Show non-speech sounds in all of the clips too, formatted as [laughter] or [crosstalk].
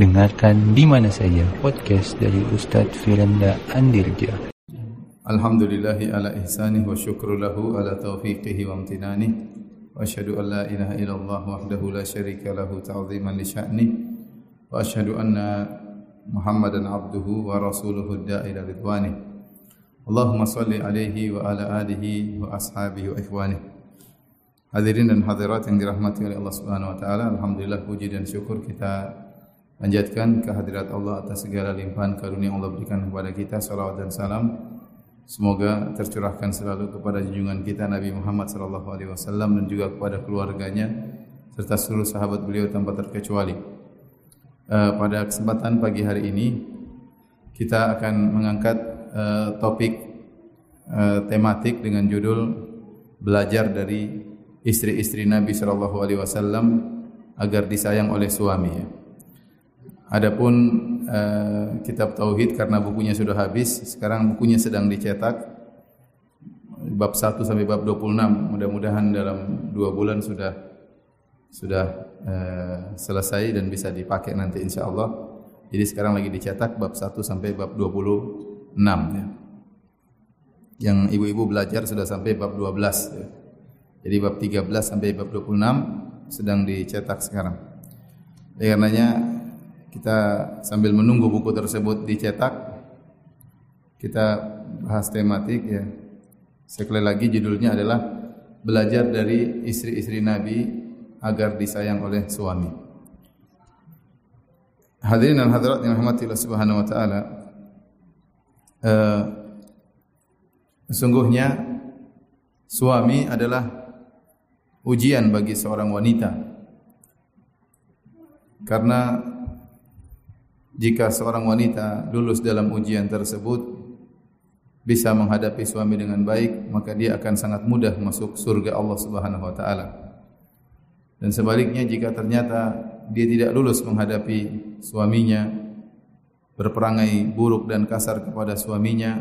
Dengarkan di mana saja podcast dari Ustaz Firanda Andirja. Alhamdulillahi ala ihsanih wa syukru lahu ala taufiqihi wa amtinanih wa ashadu an la ilaha illallah wahdahu la syarika lahu ta'ziman li sya'nih wa ashadu anna muhammadan abduhu wa rasuluhu da'ila ridwanih Allahumma salli alaihi wa ala alihi wa ashabihi wa ikhwanih Hadirin dan hadirat yang dirahmati oleh Allah Subhanahu wa taala, alhamdulillah puji dan syukur kita panjatkan kehadirat Allah atas segala limpahan karunia yang Allah berikan kepada kita. Salawat dan salam semoga tercurahkan selalu kepada junjungan kita Nabi Muhammad sallallahu alaihi wasallam dan juga kepada keluarganya serta seluruh sahabat beliau tanpa terkecuali. Uh, pada kesempatan pagi hari ini kita akan mengangkat uh, topik uh, tematik dengan judul belajar dari istri-istri Nabi sallallahu alaihi wasallam agar disayang oleh suami. Adapun uh, kitab tauhid karena bukunya sudah habis, sekarang bukunya sedang dicetak bab 1 sampai bab 26. Mudah-mudahan dalam 2 bulan sudah sudah uh, selesai dan bisa dipakai nanti insyaallah. Jadi sekarang lagi dicetak bab 1 sampai bab 26 ya. Yang ibu-ibu belajar sudah sampai bab 12 ya. Jadi bab 13 sampai bab 26 sedang dicetak sekarang. Oleh karenanya kita sambil menunggu buku tersebut dicetak kita bahas tematik ya. Sekali lagi judulnya adalah belajar dari istri-istri Nabi agar disayang oleh suami. Hadirin dan hadirat yang rahmati Allah Subhanahu wa taala. Uh, sesungguhnya suami adalah ujian bagi seorang wanita. Karena jika seorang wanita lulus dalam ujian tersebut bisa menghadapi suami dengan baik, maka dia akan sangat mudah masuk surga Allah Subhanahu wa taala. Dan sebaliknya jika ternyata dia tidak lulus menghadapi suaminya berperangai buruk dan kasar kepada suaminya,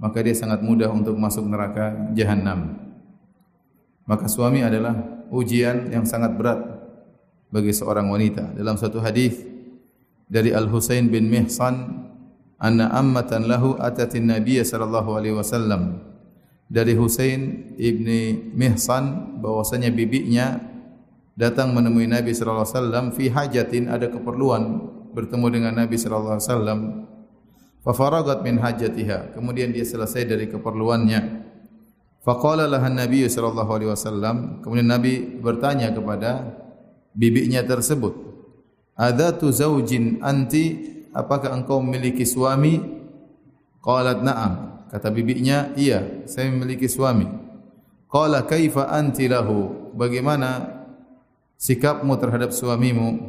maka dia sangat mudah untuk masuk neraka jahanam maka suami adalah ujian yang sangat berat bagi seorang wanita. Dalam satu hadis dari Al Husain bin Mihsan, anna ammatan lahu atatin Nabi sallallahu alaihi wasallam. Dari Husain ibni Mihsan bahwasanya bibinya datang menemui Nabi sallallahu alaihi wasallam fi hajatin ada keperluan bertemu dengan Nabi sallallahu alaihi wasallam. Fa faragat min hajatiha. Kemudian dia selesai dari keperluannya. Faqala lahan Nabi sallallahu alaihi wasallam, kemudian Nabi bertanya kepada bibinya tersebut, "Adzatu zaujin anti? Apakah engkau memiliki suami?" Qalat na'am. Kata bibinya, "Iya, saya memiliki suami." Qala kaifa anti lahu? Bagaimana sikapmu terhadap suamimu?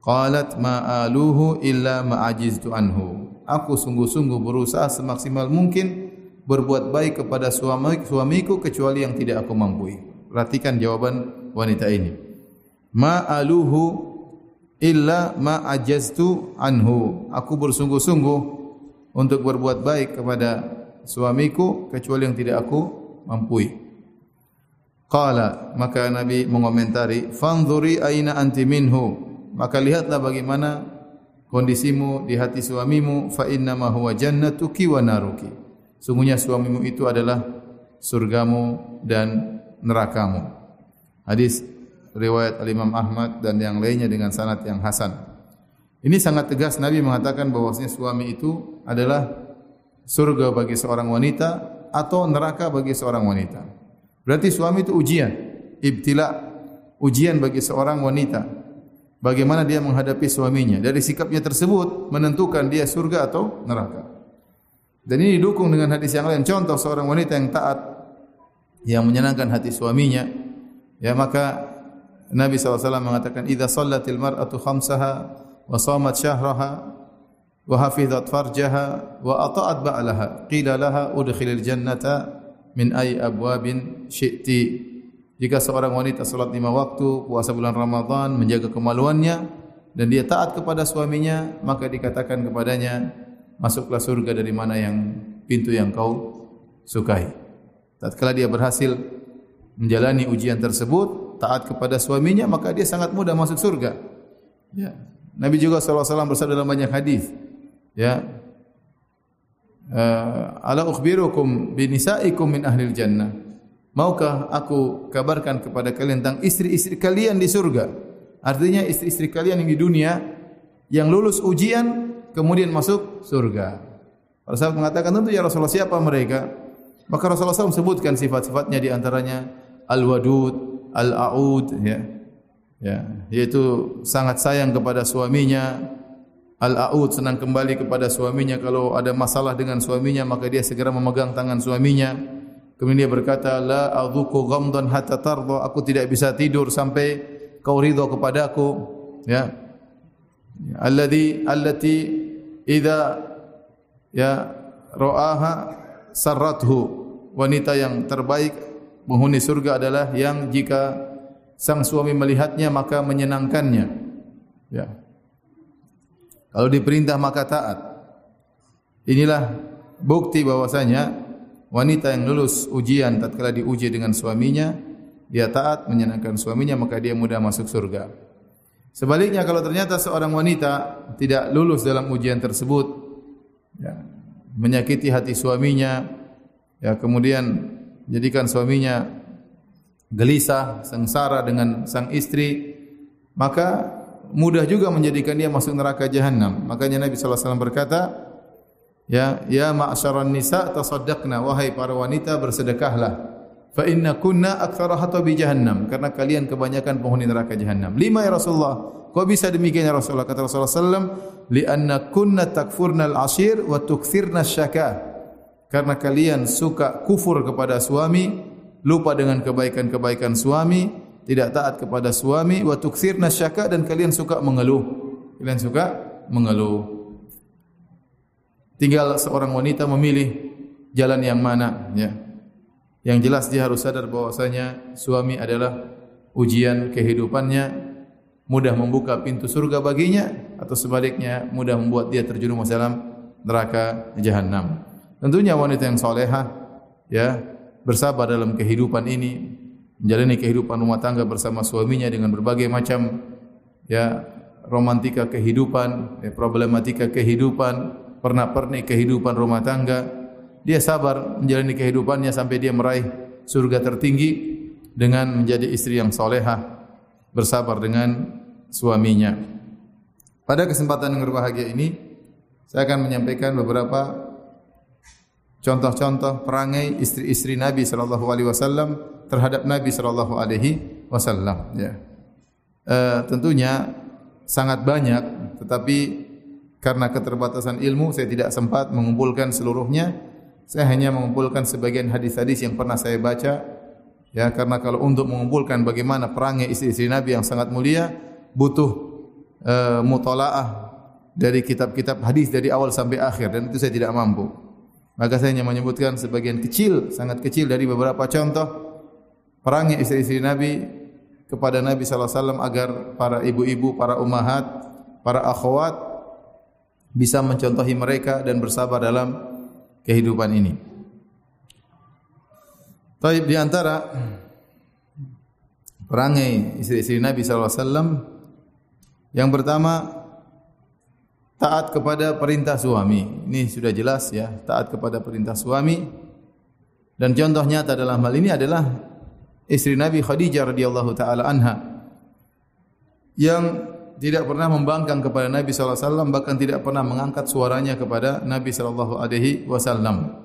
Qalat ma'aluhu illa ma'ajiztu anhu. Aku sungguh-sungguh berusaha semaksimal mungkin berbuat baik kepada suami suamiku kecuali yang tidak aku mampu. Perhatikan jawaban wanita ini. Ma aluhu illa ma ajaztu anhu. Aku bersungguh-sungguh untuk berbuat baik kepada suamiku kecuali yang tidak aku mampu. Qala maka Nabi mengomentari, "Fanzuri aina anti minhu." Maka lihatlah bagaimana kondisimu di hati suamimu fa inna ma huwa jannatuki wa naruki sungguhnya suamimu itu adalah surgamu dan nerakamu. Hadis riwayat Al-Imam Ahmad dan yang lainnya dengan sanad yang hasan. Ini sangat tegas Nabi mengatakan bahwasanya suami itu adalah surga bagi seorang wanita atau neraka bagi seorang wanita. Berarti suami itu ujian, ibtila, ujian bagi seorang wanita. Bagaimana dia menghadapi suaminya? Dari sikapnya tersebut menentukan dia surga atau neraka. Dan ini didukung dengan hadis yang lain. Contoh seorang wanita yang taat, yang menyenangkan hati suaminya, ya maka Nabi SAW mengatakan, "Idza sallatil mar'atu khamsaha wa shamat syahraha wa hafizat farjaha wa ata'at ba'laha, qila laha udkhilil jannata min ay abwabin syi'ti." Jika seorang wanita salat lima waktu, puasa bulan Ramadan, menjaga kemaluannya dan dia taat kepada suaminya, maka dikatakan kepadanya, masuklah surga dari mana yang pintu yang kau sukai. Tatkala dia berhasil menjalani ujian tersebut, taat kepada suaminya, maka dia sangat mudah masuk surga. Ya. Nabi juga sallallahu alaihi wasallam bersabda dalam banyak hadis. Ya. Uh, ala ukhbirukum bi nisaikum min ahli jannah. Maukah aku kabarkan kepada kalian tentang istri-istri kalian di surga? Artinya istri-istri kalian yang di dunia yang lulus ujian kemudian masuk surga. Para sahabat mengatakan tentu ya Rasulullah siapa mereka? Maka Rasulullah SAW sebutkan sifat-sifatnya di antaranya al-wadud, al-a'ud ya. Ya, yaitu sangat sayang kepada suaminya, al-a'ud senang kembali kepada suaminya kalau ada masalah dengan suaminya maka dia segera memegang tangan suaminya. Kemudian dia berkata, "La adzuqu ghamdan hatta tarda." Aku tidak bisa tidur sampai kau ridha kepadaku. Ya. Alladhi allati idza ya ra'aha sarrathu. Wanita yang terbaik penghuni surga adalah yang jika sang suami melihatnya maka menyenangkannya. Ya. Kalau diperintah maka taat. Inilah bukti bahwasanya wanita yang lulus ujian tatkala diuji dengan suaminya, dia taat menyenangkan suaminya maka dia mudah masuk surga. Sebaliknya kalau ternyata seorang wanita tidak lulus dalam ujian tersebut, ya, menyakiti hati suaminya, ya kemudian jadikan suaminya gelisah, sengsara dengan sang istri, maka mudah juga menjadikan dia masuk neraka jahanam. Makanya Nabi sallallahu alaihi wasallam berkata, ya ya ma'syaran nisa tasaddaqna wahai para wanita bersedekahlah. Fa inna kunna aktsara hatabi jahannam karena kalian kebanyakan penghuni neraka jahanam. Lima ya Rasulullah. Kau bisa demikian ya Rasulullah kata Rasulullah sallam li anna kunna takfurna al-ashir wa tukthirna syaka karena kalian suka kufur kepada suami, lupa dengan kebaikan-kebaikan suami, tidak taat kepada suami, wa tukthirna syaka dan kalian suka mengeluh. Kalian suka mengeluh. Tinggal seorang wanita memilih jalan yang mana, ya. Yang jelas dia harus sadar bahwasanya suami adalah ujian kehidupannya, mudah membuka pintu surga baginya atau sebaliknya mudah membuat dia terjerumus dalam neraka jahanam. Tentunya wanita yang soleha, ya, bersabar dalam kehidupan ini, menjalani kehidupan rumah tangga bersama suaminya dengan berbagai macam ya romantika kehidupan, ya, problematika kehidupan, pernah-pernik kehidupan rumah tangga. Dia sabar menjalani kehidupannya sampai dia meraih surga tertinggi dengan menjadi istri yang soleha, bersabar dengan suaminya. Pada kesempatan yang berbahagia ini, saya akan menyampaikan beberapa contoh-contoh perangai istri-istri Nabi sallallahu alaihi wasallam terhadap Nabi sallallahu alaihi wasallam ya. E, tentunya sangat banyak tetapi karena keterbatasan ilmu saya tidak sempat mengumpulkan seluruhnya. Saya hanya mengumpulkan sebagian hadis-hadis yang pernah saya baca ya karena kalau untuk mengumpulkan bagaimana perangai istri-istri Nabi yang sangat mulia butuh e, mutalaah dari kitab-kitab hadis dari awal sampai akhir dan itu saya tidak mampu. Maka saya hanya menyebutkan sebagian kecil, sangat kecil dari beberapa contoh perangnya istri-istri Nabi kepada Nabi sallallahu alaihi wasallam agar para ibu-ibu, para ummahat, para akhwat bisa mencontohi mereka dan bersabar dalam kehidupan ini. Taib di antara perangai istri-istri Nabi sallallahu alaihi wasallam yang pertama taat kepada perintah suami. Ini sudah jelas ya, taat kepada perintah suami. Dan contoh nyata dalam hal ini adalah istri Nabi Khadijah radhiyallahu taala anha yang tidak pernah membangkang kepada Nabi sallallahu alaihi wasallam bahkan tidak pernah mengangkat suaranya kepada Nabi sallallahu alaihi wasallam.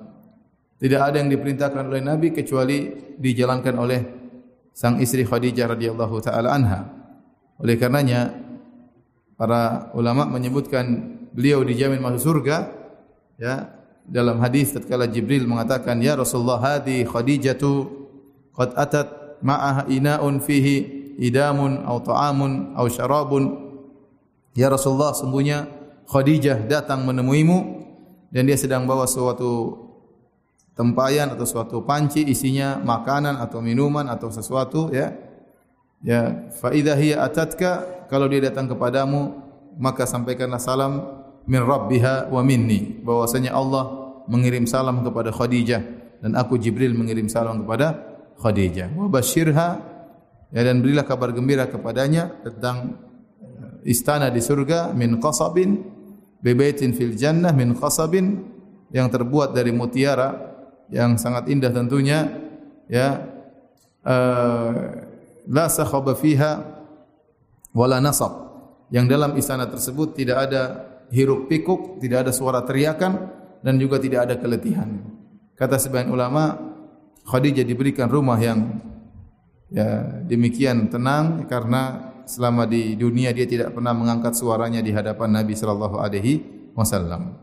Tidak ada yang diperintahkan oleh Nabi kecuali dijalankan oleh sang istri Khadijah radhiyallahu taala anha. Oleh karenanya para ulama menyebutkan beliau dijamin masuk surga ya dalam hadis tatkala Jibril mengatakan ya Rasulullah hadi Khadijatu qad atat ma'ah ina'un fihi idamun atau ta'amun atau syarabun. Ya Rasulullah sembunyi Khadijah datang menemuimu dan dia sedang bawa suatu tempayan atau suatu panci isinya makanan atau minuman atau sesuatu ya ya fa idza hiya atatka kalau dia datang kepadamu maka sampaikanlah salam min rabbiha wa minni. Bahwasanya Allah mengirim salam kepada Khadijah dan aku Jibril mengirim salam kepada Khadijah. Wa basyirha ya dan berilah kabar gembira kepadanya tentang eh, istana di surga min qasabin bebaitin fil jannah min qasabin yang terbuat dari mutiara yang sangat indah tentunya ya. Uh, la sakhaba fiha wala nasab. Yang dalam istana tersebut tidak ada hiruk pikuk tidak ada suara teriakan dan juga tidak ada keletihan. Kata sebagian ulama Khadijah diberikan rumah yang ya demikian tenang karena selama di dunia dia tidak pernah mengangkat suaranya di hadapan Nabi sallallahu alaihi wasallam.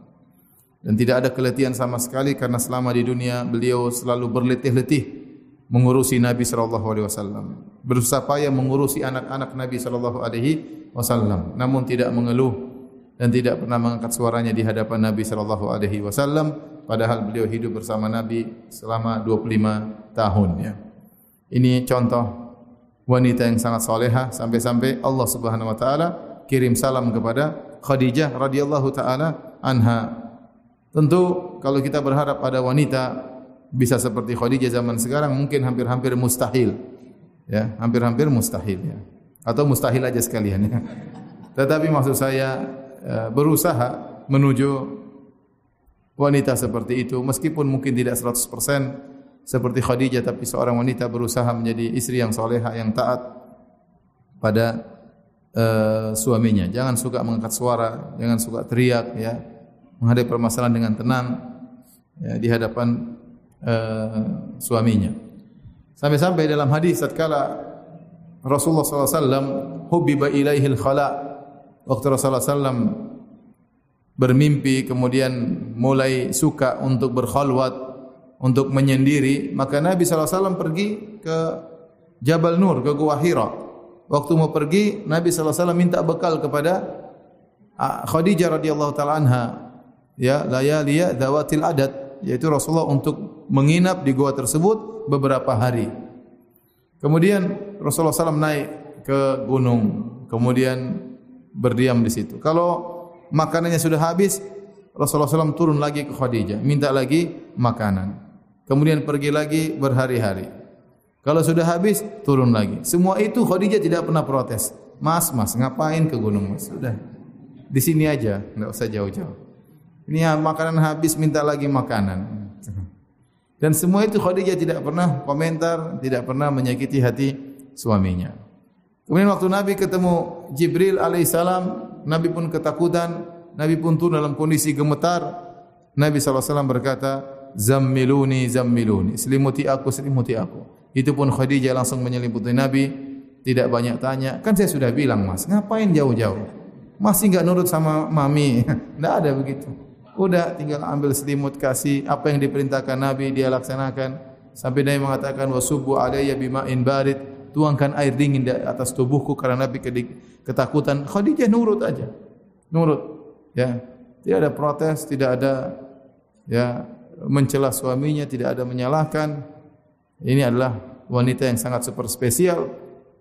Dan tidak ada keletihan sama sekali karena selama di dunia beliau selalu berletih-letih mengurusi Nabi sallallahu alaihi wasallam. Berusaha payah mengurusi anak-anak Nabi sallallahu alaihi wasallam. Namun tidak mengeluh dan tidak pernah mengangkat suaranya di hadapan Nabi sallallahu alaihi wasallam. Padahal beliau hidup bersama Nabi selama 25 tahun ya. Ini contoh wanita yang sangat soleha sampai-sampai Allah Subhanahu wa taala kirim salam kepada Khadijah radhiyallahu taala anha. Tentu kalau kita berharap pada wanita bisa seperti Khadijah zaman sekarang mungkin hampir-hampir mustahil. Ya, hampir-hampir mustahil ya. Atau mustahil aja sekalian ya. [laughs] Tetapi maksud saya ya, berusaha menuju wanita seperti itu meskipun mungkin tidak 100% seperti Khadijah tapi seorang wanita berusaha menjadi istri yang soleha yang taat pada uh, suaminya. Jangan suka mengangkat suara, jangan suka teriak ya menghadapi permasalahan dengan tenang ya, di hadapan uh, suaminya. Sampai-sampai dalam hadis tatkala Rasulullah SAW hubbiba ilaihil khala. Waktu Rasulullah SAW bermimpi kemudian mulai suka untuk berkhalwat untuk menyendiri maka Nabi SAW pergi ke Jabal Nur ke Gua Hira. Waktu mau pergi Nabi SAW minta bekal kepada ah, Khadijah radhiyallahu taala anha ya layaliya dawatil adat yaitu Rasulullah untuk menginap di gua tersebut beberapa hari. Kemudian Rasulullah SAW naik ke gunung, kemudian berdiam di situ. Kalau makanannya sudah habis, Rasulullah SAW turun lagi ke Khadijah, minta lagi makanan. Kemudian pergi lagi berhari-hari. Kalau sudah habis, turun lagi. Semua itu Khadijah tidak pernah protes. Mas, mas, ngapain ke gunung mas? Sudah, di sini aja, tidak usah jauh-jauh. Ini makanan habis minta lagi makanan. Dan semua itu Khadijah tidak pernah komentar, tidak pernah menyakiti hati suaminya. Kemudian waktu Nabi ketemu Jibril alaihissalam, Nabi pun ketakutan, Nabi pun turun dalam kondisi gemetar. Nabi SAW berkata, Zammiluni, zammiluni. Selimuti aku, selimuti aku. Itu pun Khadijah langsung menyelimuti Nabi. Tidak banyak tanya. Kan saya sudah bilang mas, ngapain jauh-jauh? Masih enggak nurut sama mami? [laughs] Tidak ada begitu. Udah tinggal ambil selimut kasih. Apa yang diperintahkan Nabi dia laksanakan. Sampai Nabi mengatakan wasubu alayya bima'in barid. Tuangkan air dingin di atas tubuhku karena Nabi ketakutan. Khadijah nurut aja. Nurut. Ya. Tidak ada protes tidak ada ya mencela suaminya tidak ada menyalahkan. Ini adalah wanita yang sangat super spesial.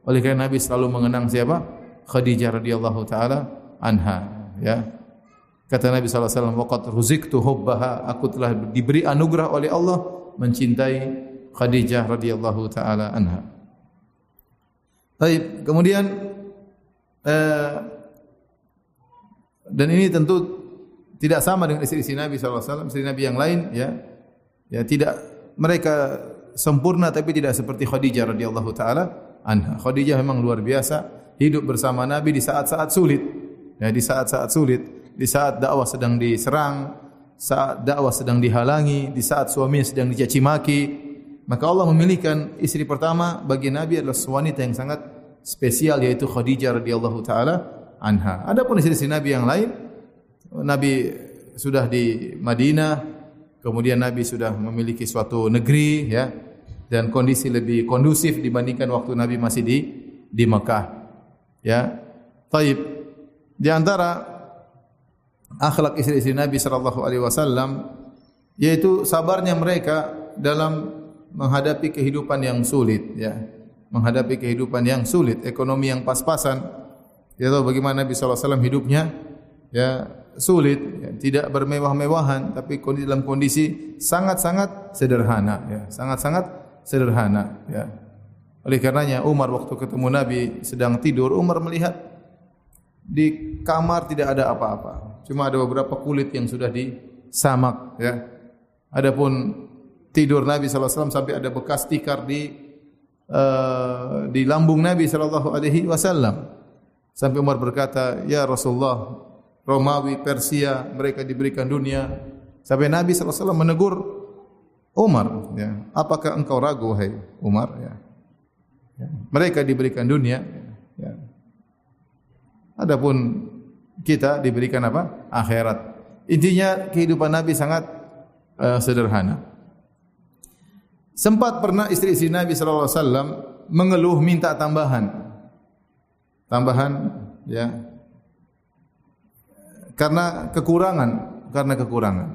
Oleh karena Nabi selalu mengenang siapa? Khadijah radhiyallahu taala anha. Ya Kata Nabi wasallam, "Waqad ruziktu hubbaha." Aku telah diberi anugerah oleh Allah mencintai Khadijah radhiyallahu taala anha. Baik, kemudian eh, dan ini tentu tidak sama dengan istri-istri Nabi wasallam, istri Nabi yang lain ya. Ya tidak mereka sempurna tapi tidak seperti Khadijah radhiyallahu taala anha. Khadijah memang luar biasa hidup bersama Nabi di saat-saat sulit. Ya, di saat-saat sulit di saat dakwah sedang diserang, saat dakwah sedang dihalangi, di saat suaminya sedang dicaci maki, maka Allah memilihkan istri pertama bagi Nabi adalah wanita yang sangat spesial yaitu Khadijah radhiyallahu taala anha. Adapun istri-istri Nabi yang lain, Nabi sudah di Madinah, kemudian Nabi sudah memiliki suatu negeri ya dan kondisi lebih kondusif dibandingkan waktu Nabi masih di di Mekah. Ya. Taib. Di antara akhlak istri-istri Nabi sallallahu alaihi wasallam yaitu sabarnya mereka dalam menghadapi kehidupan yang sulit ya. Menghadapi kehidupan yang sulit ekonomi yang pas-pasan. Ya tahu bagaimana Nabi sallallahu alaihi wasallam hidupnya ya sulit ya, tidak bermewah-mewahan tapi dalam kondisi sangat-sangat sederhana ya. Sangat-sangat sederhana ya. Oleh karenanya Umar waktu ketemu Nabi sedang tidur Umar melihat di kamar tidak ada apa-apa. Cuma ada beberapa kulit yang sudah disamak ya. Adapun tidur Nabi wasallam sampai ada bekas tikar di uh, di lambung Nabi sallallahu alaihi wasallam. Sampai Umar berkata, "Ya Rasulullah, Romawi, Persia, mereka diberikan dunia." Sampai Nabi wasallam menegur Umar, ya. Apakah engkau ragu wahai Umar, ya. ya. Mereka diberikan dunia, ya. Adapun kita diberikan apa? Akhirat. Intinya kehidupan Nabi sangat uh, sederhana. Sempat pernah istri-istri Nabi sallallahu alaihi wasallam mengeluh minta tambahan. Tambahan ya. Karena kekurangan, karena kekurangan.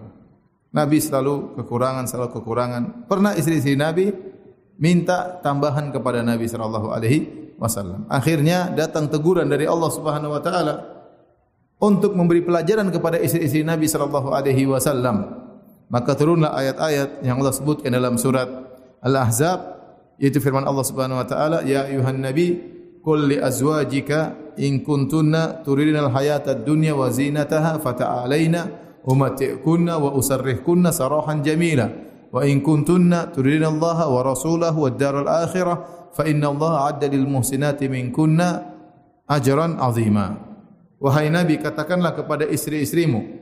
Nabi selalu kekurangan, selalu kekurangan. Pernah istri-istri Nabi minta tambahan kepada Nabi sallallahu alaihi wasallam. Akhirnya datang teguran dari Allah Subhanahu wa taala untuk memberi pelajaran kepada istri-istri Nabi sallallahu alaihi wasallam. Maka turunlah ayat-ayat yang Allah sebutkan dalam surat Al-Ahzab yaitu firman Allah Subhanahu wa taala ya ayuhan nabi qul li azwajika in kuntunna turidina al-hayata ad-dunya wa zinataha fata'alaina umati'kunna wa usarrihkunna sarahan jamila wa in kuntunna turidina Allah wa rasulahu wad daral akhirah fa inna Allah 'adda lil muhsinati minkunna ajran 'azima wahai nabi katakanlah kepada istri-istrimu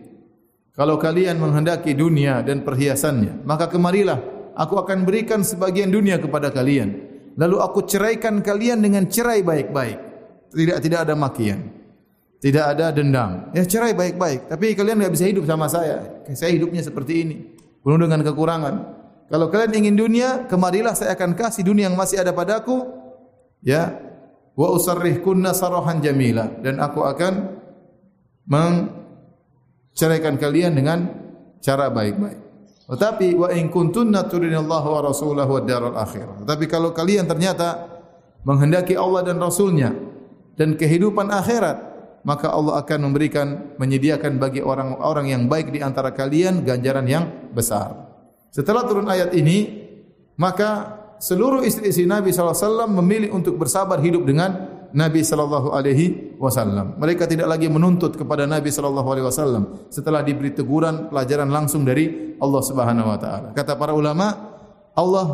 kalau kalian menghendaki dunia dan perhiasannya maka kemarilah aku akan berikan sebagian dunia kepada kalian. Lalu aku ceraikan kalian dengan cerai baik-baik. Tidak tidak ada makian. Tidak ada dendam. Ya cerai baik-baik. Tapi kalian tidak bisa hidup sama saya. Saya hidupnya seperti ini. Penuh dengan kekurangan. Kalau kalian ingin dunia, kemarilah saya akan kasih dunia yang masih ada padaku. Ya. Wa usarrihkunna sarahan jamila. Dan aku akan menceraikan kalian dengan cara baik-baik. Tetapi wa in kuntunna turidinallaha wa rasulahu wad daral akhirah. Tetapi kalau kalian ternyata menghendaki Allah dan Rasulnya dan kehidupan akhirat, maka Allah akan memberikan menyediakan bagi orang-orang yang baik di antara kalian ganjaran yang besar. Setelah turun ayat ini, maka seluruh istri-istri Nabi SAW memilih untuk bersabar hidup dengan Nabi sallallahu alaihi wasallam. Mereka tidak lagi menuntut kepada Nabi sallallahu alaihi wasallam setelah diberi teguran pelajaran langsung dari Allah Subhanahu wa taala. Kata para ulama, Allah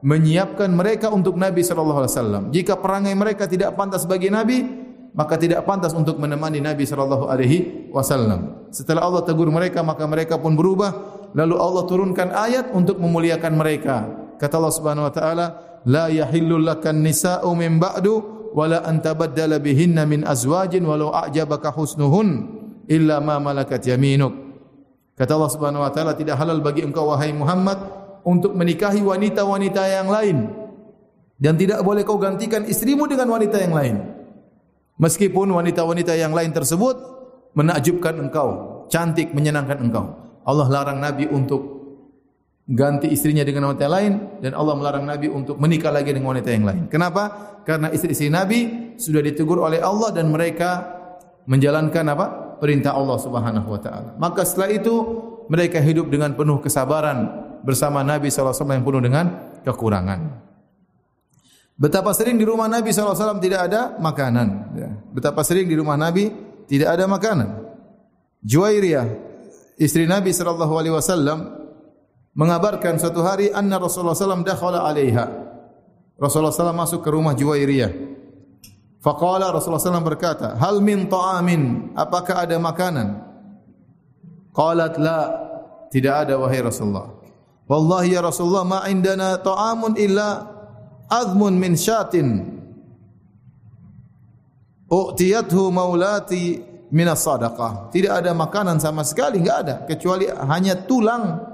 menyiapkan mereka untuk Nabi sallallahu alaihi wasallam. Jika perangai mereka tidak pantas bagi Nabi, maka tidak pantas untuk menemani Nabi sallallahu alaihi wasallam. Setelah Allah tegur mereka, maka mereka pun berubah. Lalu Allah turunkan ayat untuk memuliakan mereka. Kata Allah Subhanahu wa taala, "La yahillu lakan nisa'u min ba'du wala antabaddala bihinna min azwajin walau a'jabaka husnuhun illa ma malakat yaminuk. Kata Allah Subhanahu wa taala tidak halal bagi engkau wahai Muhammad untuk menikahi wanita-wanita yang lain. Dan tidak boleh kau gantikan istrimu dengan wanita yang lain. Meskipun wanita-wanita yang lain tersebut menakjubkan engkau cantik menyenangkan engkau. Allah larang nabi untuk ganti istrinya dengan wanita lain dan Allah melarang Nabi untuk menikah lagi dengan wanita yang lain. Kenapa? Karena istri-istri Nabi sudah ditegur oleh Allah dan mereka menjalankan apa? perintah Allah Subhanahu wa taala. Maka setelah itu mereka hidup dengan penuh kesabaran bersama Nabi sallallahu alaihi wasallam yang penuh dengan kekurangan. Betapa sering di rumah Nabi sallallahu alaihi wasallam tidak ada makanan, ya. Betapa sering di rumah Nabi tidak ada makanan. Juwairiyah istri Nabi sallallahu alaihi wasallam mengabarkan suatu hari anna Rasulullah SAW dakhala alaiha. Rasulullah SAW masuk ke rumah Juwairiyah. Faqala Rasulullah SAW berkata, Hal min ta'amin, apakah ada makanan? Qalat la, tidak ada wahai Rasulullah. Wallahi ya Rasulullah, ma indana ta'amun illa azmun min syatin. U'tiyathu maulati minas sadaqah. Tidak ada makanan sama sekali, enggak ada. Kecuali hanya tulang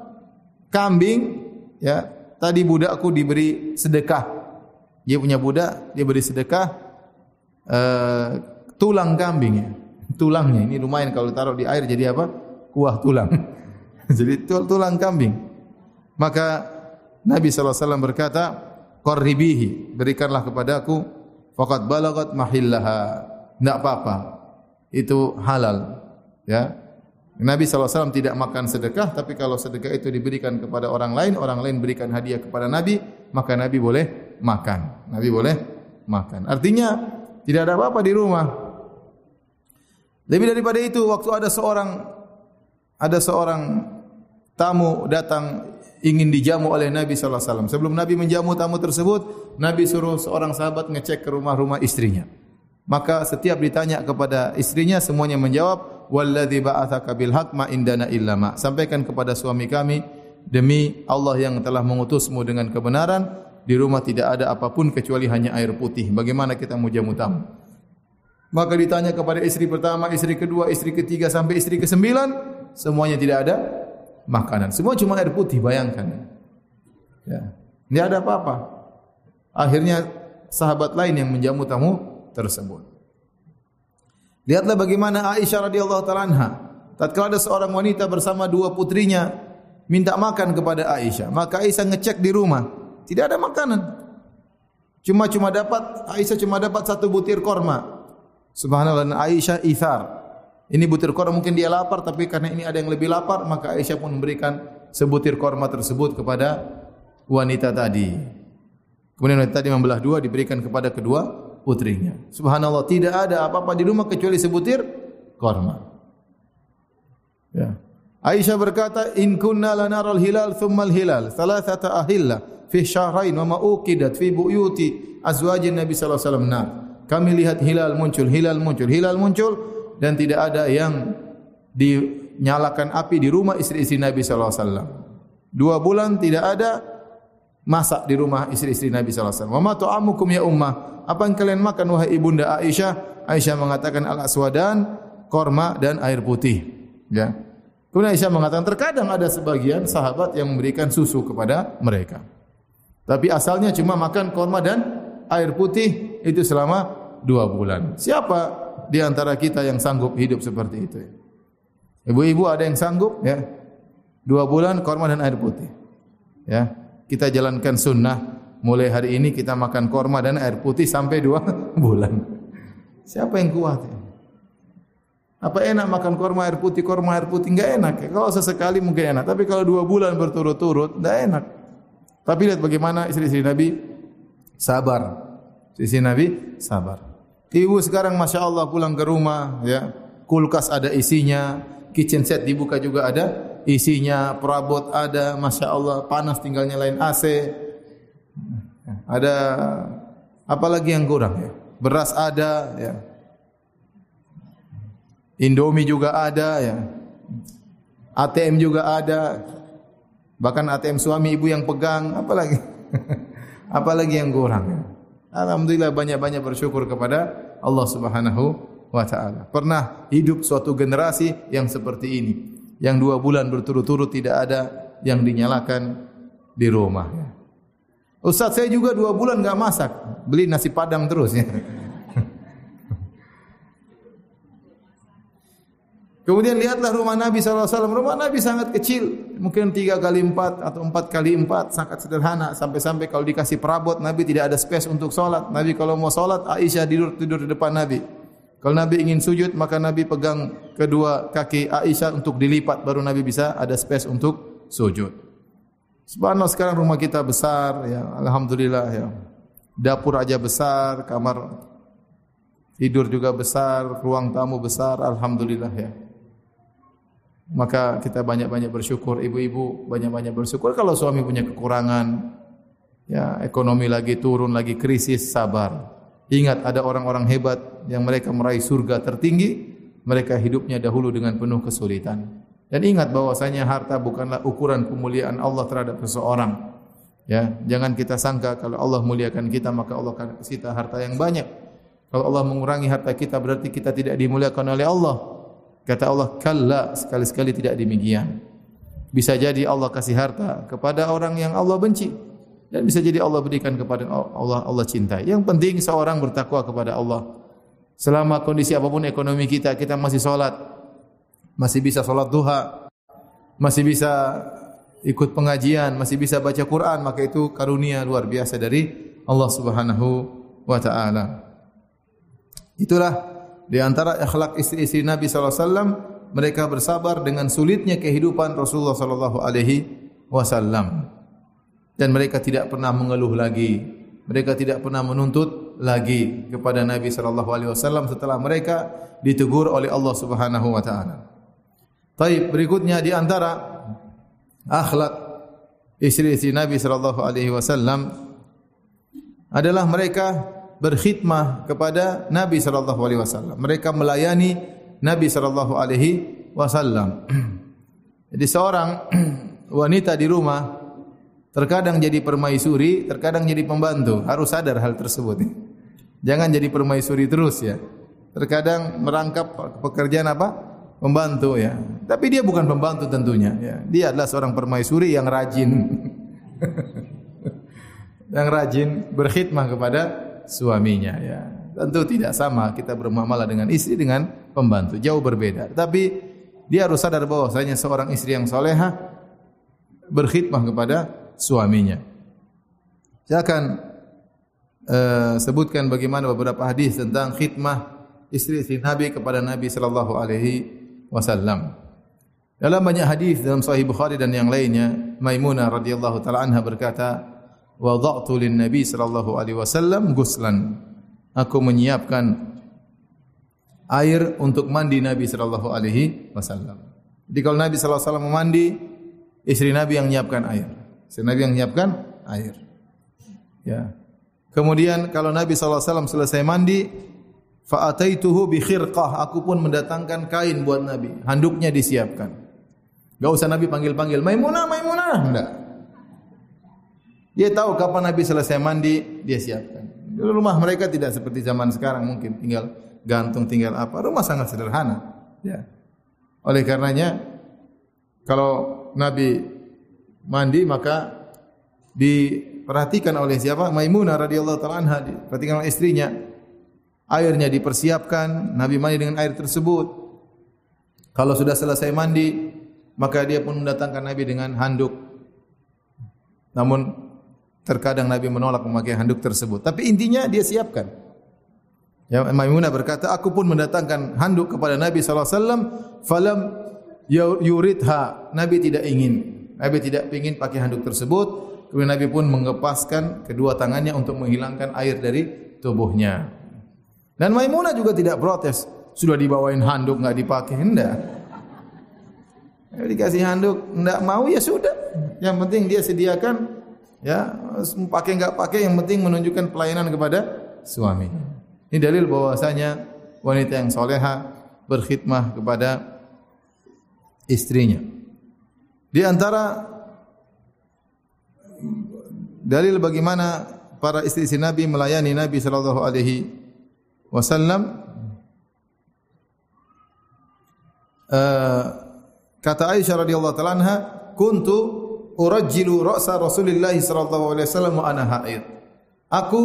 kambing ya tadi budakku diberi sedekah. Dia punya budak dia beri sedekah uh, tulang kambing ya tulangnya ini lumayan kalau taruh di air jadi apa? Kuah tulang. [laughs] Jadi tulang kambing. Maka Nabi SAW berkata qarribihi berikanlah kepadaku faqad balagat mahillaha. Tidak apa-apa. Itu halal ya Nabi SAW tidak makan sedekah, tapi kalau sedekah itu diberikan kepada orang lain, orang lain berikan hadiah kepada Nabi, maka Nabi boleh makan. Nabi boleh makan. Artinya, tidak ada apa-apa di rumah. Lebih daripada itu, waktu ada seorang ada seorang tamu datang ingin dijamu oleh Nabi wasallam. Sebelum Nabi menjamu tamu tersebut, Nabi suruh seorang sahabat ngecek ke rumah-rumah istrinya. Maka setiap ditanya kepada istrinya semuanya menjawab walladzi ba'atsaka bil haqq ma indana illa ma. Sampaikan kepada suami kami demi Allah yang telah mengutusmu dengan kebenaran di rumah tidak ada apapun kecuali hanya air putih. Bagaimana kita mau jamu tamu? Maka ditanya kepada istri pertama, istri kedua, istri ketiga sampai istri kesembilan, semuanya tidak ada makanan. Semua cuma air putih, bayangkan. Ya. Tidak ada apa-apa. Akhirnya sahabat lain yang menjamu tamu tersebut. Lihatlah bagaimana Aisyah radhiyallahu taala anha tatkala ada seorang wanita bersama dua putrinya minta makan kepada Aisyah, maka Aisyah ngecek di rumah, tidak ada makanan. Cuma-cuma dapat Aisyah cuma dapat satu butir korma. Subhanallah Aisyah ithar. Ini butir korma mungkin dia lapar tapi karena ini ada yang lebih lapar maka Aisyah pun memberikan sebutir korma tersebut kepada wanita tadi. Kemudian wanita tadi membelah dua diberikan kepada kedua putrinya. Subhanallah, tidak ada apa-apa di rumah kecuali sebutir korma. Ya. Aisyah berkata, "In kunna lanaral hilal thumma al-hilal, thalathata ahilla fi syahrain wa ma uqidat fi buyuti azwajin Nabi sallallahu alaihi wasallam." Kami lihat hilal muncul, hilal muncul, hilal muncul dan tidak ada yang dinyalakan api di rumah istri-istri Nabi sallallahu alaihi wasallam. Dua bulan tidak ada masak di rumah istri-istri Nabi sallallahu alaihi wasallam. Wa ma tu'amukum ya ummah? apa yang kalian makan wahai ibunda Aisyah? Aisyah mengatakan al-aswadan, korma dan air putih. Ya. Kemudian Aisyah mengatakan terkadang ada sebagian sahabat yang memberikan susu kepada mereka. Tapi asalnya cuma makan korma dan air putih itu selama dua bulan. Siapa di antara kita yang sanggup hidup seperti itu? Ibu-ibu ada yang sanggup ya? Dua bulan korma dan air putih. Ya, kita jalankan sunnah mulai hari ini kita makan korma dan air putih sampai dua [laughs] bulan. Siapa yang kuat? Apa enak makan korma air putih, korma air putih? Enggak enak. Kalau sesekali mungkin enak. Tapi kalau dua bulan berturut-turut, enggak enak. Tapi lihat bagaimana istri-istri Nabi sabar. Istri Nabi sabar. Ibu sekarang Masya Allah pulang ke rumah, ya kulkas ada isinya, kitchen set dibuka juga ada isinya, perabot ada, Masya Allah panas tinggal nyalain AC, ada apa lagi yang kurang ya? Beras ada ya. Indomie juga ada ya. ATM juga ada. Bahkan ATM suami ibu yang pegang, apa lagi? [laughs] apa lagi yang kurang ya? Alhamdulillah banyak-banyak bersyukur kepada Allah Subhanahu wa taala. Pernah hidup suatu generasi yang seperti ini. Yang dua bulan berturut-turut tidak ada yang dinyalakan di rumah. Ustaz saya juga dua bulan enggak masak, beli nasi padang terus ya. [laughs] Kemudian lihatlah rumah Nabi SAW. Rumah Nabi sangat kecil. Mungkin tiga kali empat atau empat kali empat. Sangat sederhana. Sampai-sampai kalau dikasih perabot, Nabi tidak ada space untuk solat. Nabi kalau mau solat, Aisyah tidur, tidur di depan Nabi. Kalau Nabi ingin sujud, maka Nabi pegang kedua kaki Aisyah untuk dilipat. Baru Nabi bisa ada space untuk sujud. Subhanallah sekarang rumah kita besar ya alhamdulillah ya. Dapur aja besar, kamar tidur juga besar, ruang tamu besar alhamdulillah ya. Maka kita banyak-banyak bersyukur ibu-ibu banyak-banyak bersyukur kalau suami punya kekurangan ya ekonomi lagi turun lagi krisis sabar. Ingat ada orang-orang hebat yang mereka meraih surga tertinggi, mereka hidupnya dahulu dengan penuh kesulitan. Dan ingat bahwasanya harta bukanlah ukuran kemuliaan Allah terhadap seseorang. Ya, jangan kita sangka kalau Allah muliakan kita maka Allah akan kita harta yang banyak. Kalau Allah mengurangi harta kita berarti kita tidak dimuliakan oleh Allah. Kata Allah, "Kalla, sekali-sekali tidak demikian." Bisa jadi Allah kasih harta kepada orang yang Allah benci dan bisa jadi Allah berikan kepada Allah Allah cintai. Yang penting seorang bertakwa kepada Allah. Selama kondisi apapun ekonomi kita, kita masih solat, masih bisa sholat duha, masih bisa ikut pengajian, masih bisa baca Quran, maka itu karunia luar biasa dari Allah Subhanahu wa taala. Itulah di antara akhlak istri-istri Nabi sallallahu alaihi wasallam, mereka bersabar dengan sulitnya kehidupan Rasulullah sallallahu alaihi wasallam. Dan mereka tidak pernah mengeluh lagi. Mereka tidak pernah menuntut lagi kepada Nabi sallallahu alaihi wasallam setelah mereka ditegur oleh Allah Subhanahu wa taala. Baik, berikutnya di antara akhlak istri-istri Nabi sallallahu alaihi wasallam adalah mereka berkhidmah kepada Nabi sallallahu alaihi wasallam. Mereka melayani Nabi sallallahu alaihi wasallam. [clears throat] Jadi seorang [clears throat] wanita di rumah terkadang jadi permaisuri, terkadang jadi pembantu. Harus sadar hal tersebut. Jangan jadi permaisuri terus ya. Terkadang merangkap pekerjaan apa? Pembantu ya. Tapi dia bukan pembantu tentunya ya. Dia adalah seorang permaisuri yang rajin. [laughs] yang rajin berkhidmah kepada suaminya ya. Tentu tidak sama kita bermuamalah dengan istri dengan pembantu, jauh berbeda. Tapi dia harus sadar bahwasanya seorang istri yang soleha berkhidmah kepada suaminya. Saya akan uh, sebutkan bagaimana beberapa hadis tentang khidmah istri-istri Nabi kepada Nabi sallallahu alaihi wasallam. Dalam banyak hadis dalam Sahih Bukhari dan yang lainnya, Maimunah radhiyallahu taala anha berkata, "Wada'tu lin Nabi sallallahu alaihi wasallam guslan." Aku menyiapkan air untuk mandi Nabi sallallahu alaihi wasallam. Jadi kalau Nabi sallallahu alaihi wasallam mandi, istri Nabi yang menyiapkan air. Istri Nabi yang menyiapkan air. Ya. Kemudian kalau Nabi wasallam selesai mandi, fa ataituhu bi khirqah, aku pun mendatangkan kain buat Nabi. Handuknya disiapkan. Gak usah Nabi panggil-panggil, Maimunah, Maimunah. Enggak. Dia tahu kapan Nabi selesai mandi, dia siapkan. Dulu rumah mereka tidak seperti zaman sekarang mungkin tinggal gantung, tinggal apa. Rumah sangat sederhana. Ya. Oleh karenanya, kalau Nabi mandi maka diperhatikan oleh siapa? Maimunah radhiyallahu taala anha, diperhatikan oleh istrinya. Airnya dipersiapkan, Nabi mandi dengan air tersebut. Kalau sudah selesai mandi, maka dia pun mendatangkan Nabi dengan handuk. Namun terkadang Nabi menolak memakai handuk tersebut. Tapi intinya dia siapkan. Ya Maimunah berkata, aku pun mendatangkan handuk kepada Nabi wasallam, falam yuridha. Nabi tidak ingin. Nabi tidak ingin pakai handuk tersebut. Kemudian Nabi pun mengepaskan kedua tangannya untuk menghilangkan air dari tubuhnya. Dan Maimunah juga tidak protes. Sudah dibawain handuk enggak dipakai. Ya, dikasih handuk, tidak mau ya sudah. Yang penting dia sediakan, ya pakai enggak pakai, yang penting menunjukkan pelayanan kepada suami. Ini dalil bahwasanya wanita yang soleha berkhidmah kepada istrinya. Di antara dalil bagaimana para istri-istri Nabi melayani Nabi sallallahu alaihi wasallam uh, Kata Aisyah radhiyallahu taala anha, "Kuntu urajjilu ra'sa Rasulillah sallallahu alaihi wasallam wa ana haid." Aku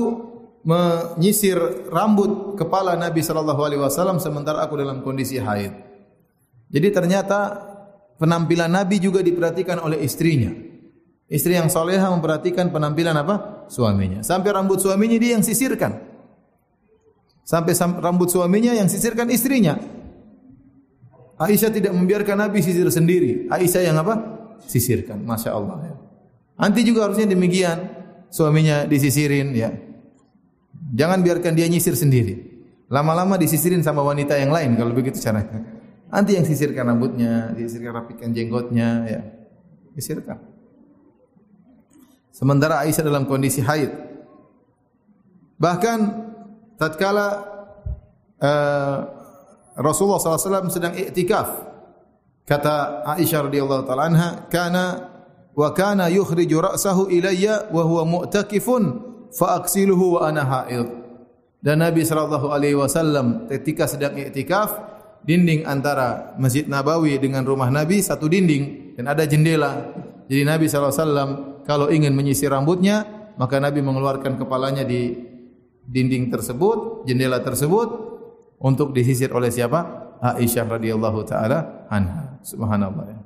menyisir rambut kepala Nabi sallallahu alaihi wasallam sementara aku dalam kondisi haid. Jadi ternyata penampilan Nabi juga diperhatikan oleh istrinya. Istri yang soleha memperhatikan penampilan apa? Suaminya. Sampai rambut suaminya dia yang sisirkan. Sampai rambut suaminya yang sisirkan istrinya. Aisyah tidak membiarkan Nabi sisir sendiri. Aisyah yang apa? Sisirkan. Masya Allah. Ya. Nanti juga harusnya demikian. Suaminya disisirin. ya. Jangan biarkan dia nyisir sendiri. Lama-lama disisirin sama wanita yang lain kalau begitu caranya. Nanti yang sisirkan rambutnya, disisirkan rapikan jenggotnya, ya. Disisirkan. Sementara Aisyah dalam kondisi haid. Bahkan tatkala uh, Rasulullah SAW sedang iktikaf. Kata Aisyah radhiyallahu taala anha, "Kana wa kana yukhriju ra'sahu ilayya wa huwa mu'takifun fa aksiluhu wa ana haid." Dan Nabi sallallahu alaihi wasallam ketika sedang iktikaf, dinding antara Masjid Nabawi dengan rumah Nabi satu dinding dan ada jendela. Jadi Nabi wasallam kalau ingin menyisir rambutnya, maka Nabi mengeluarkan kepalanya di dinding tersebut, jendela tersebut untuk disisir oleh siapa? Aisyah radhiyallahu taala anha. Subhanallah.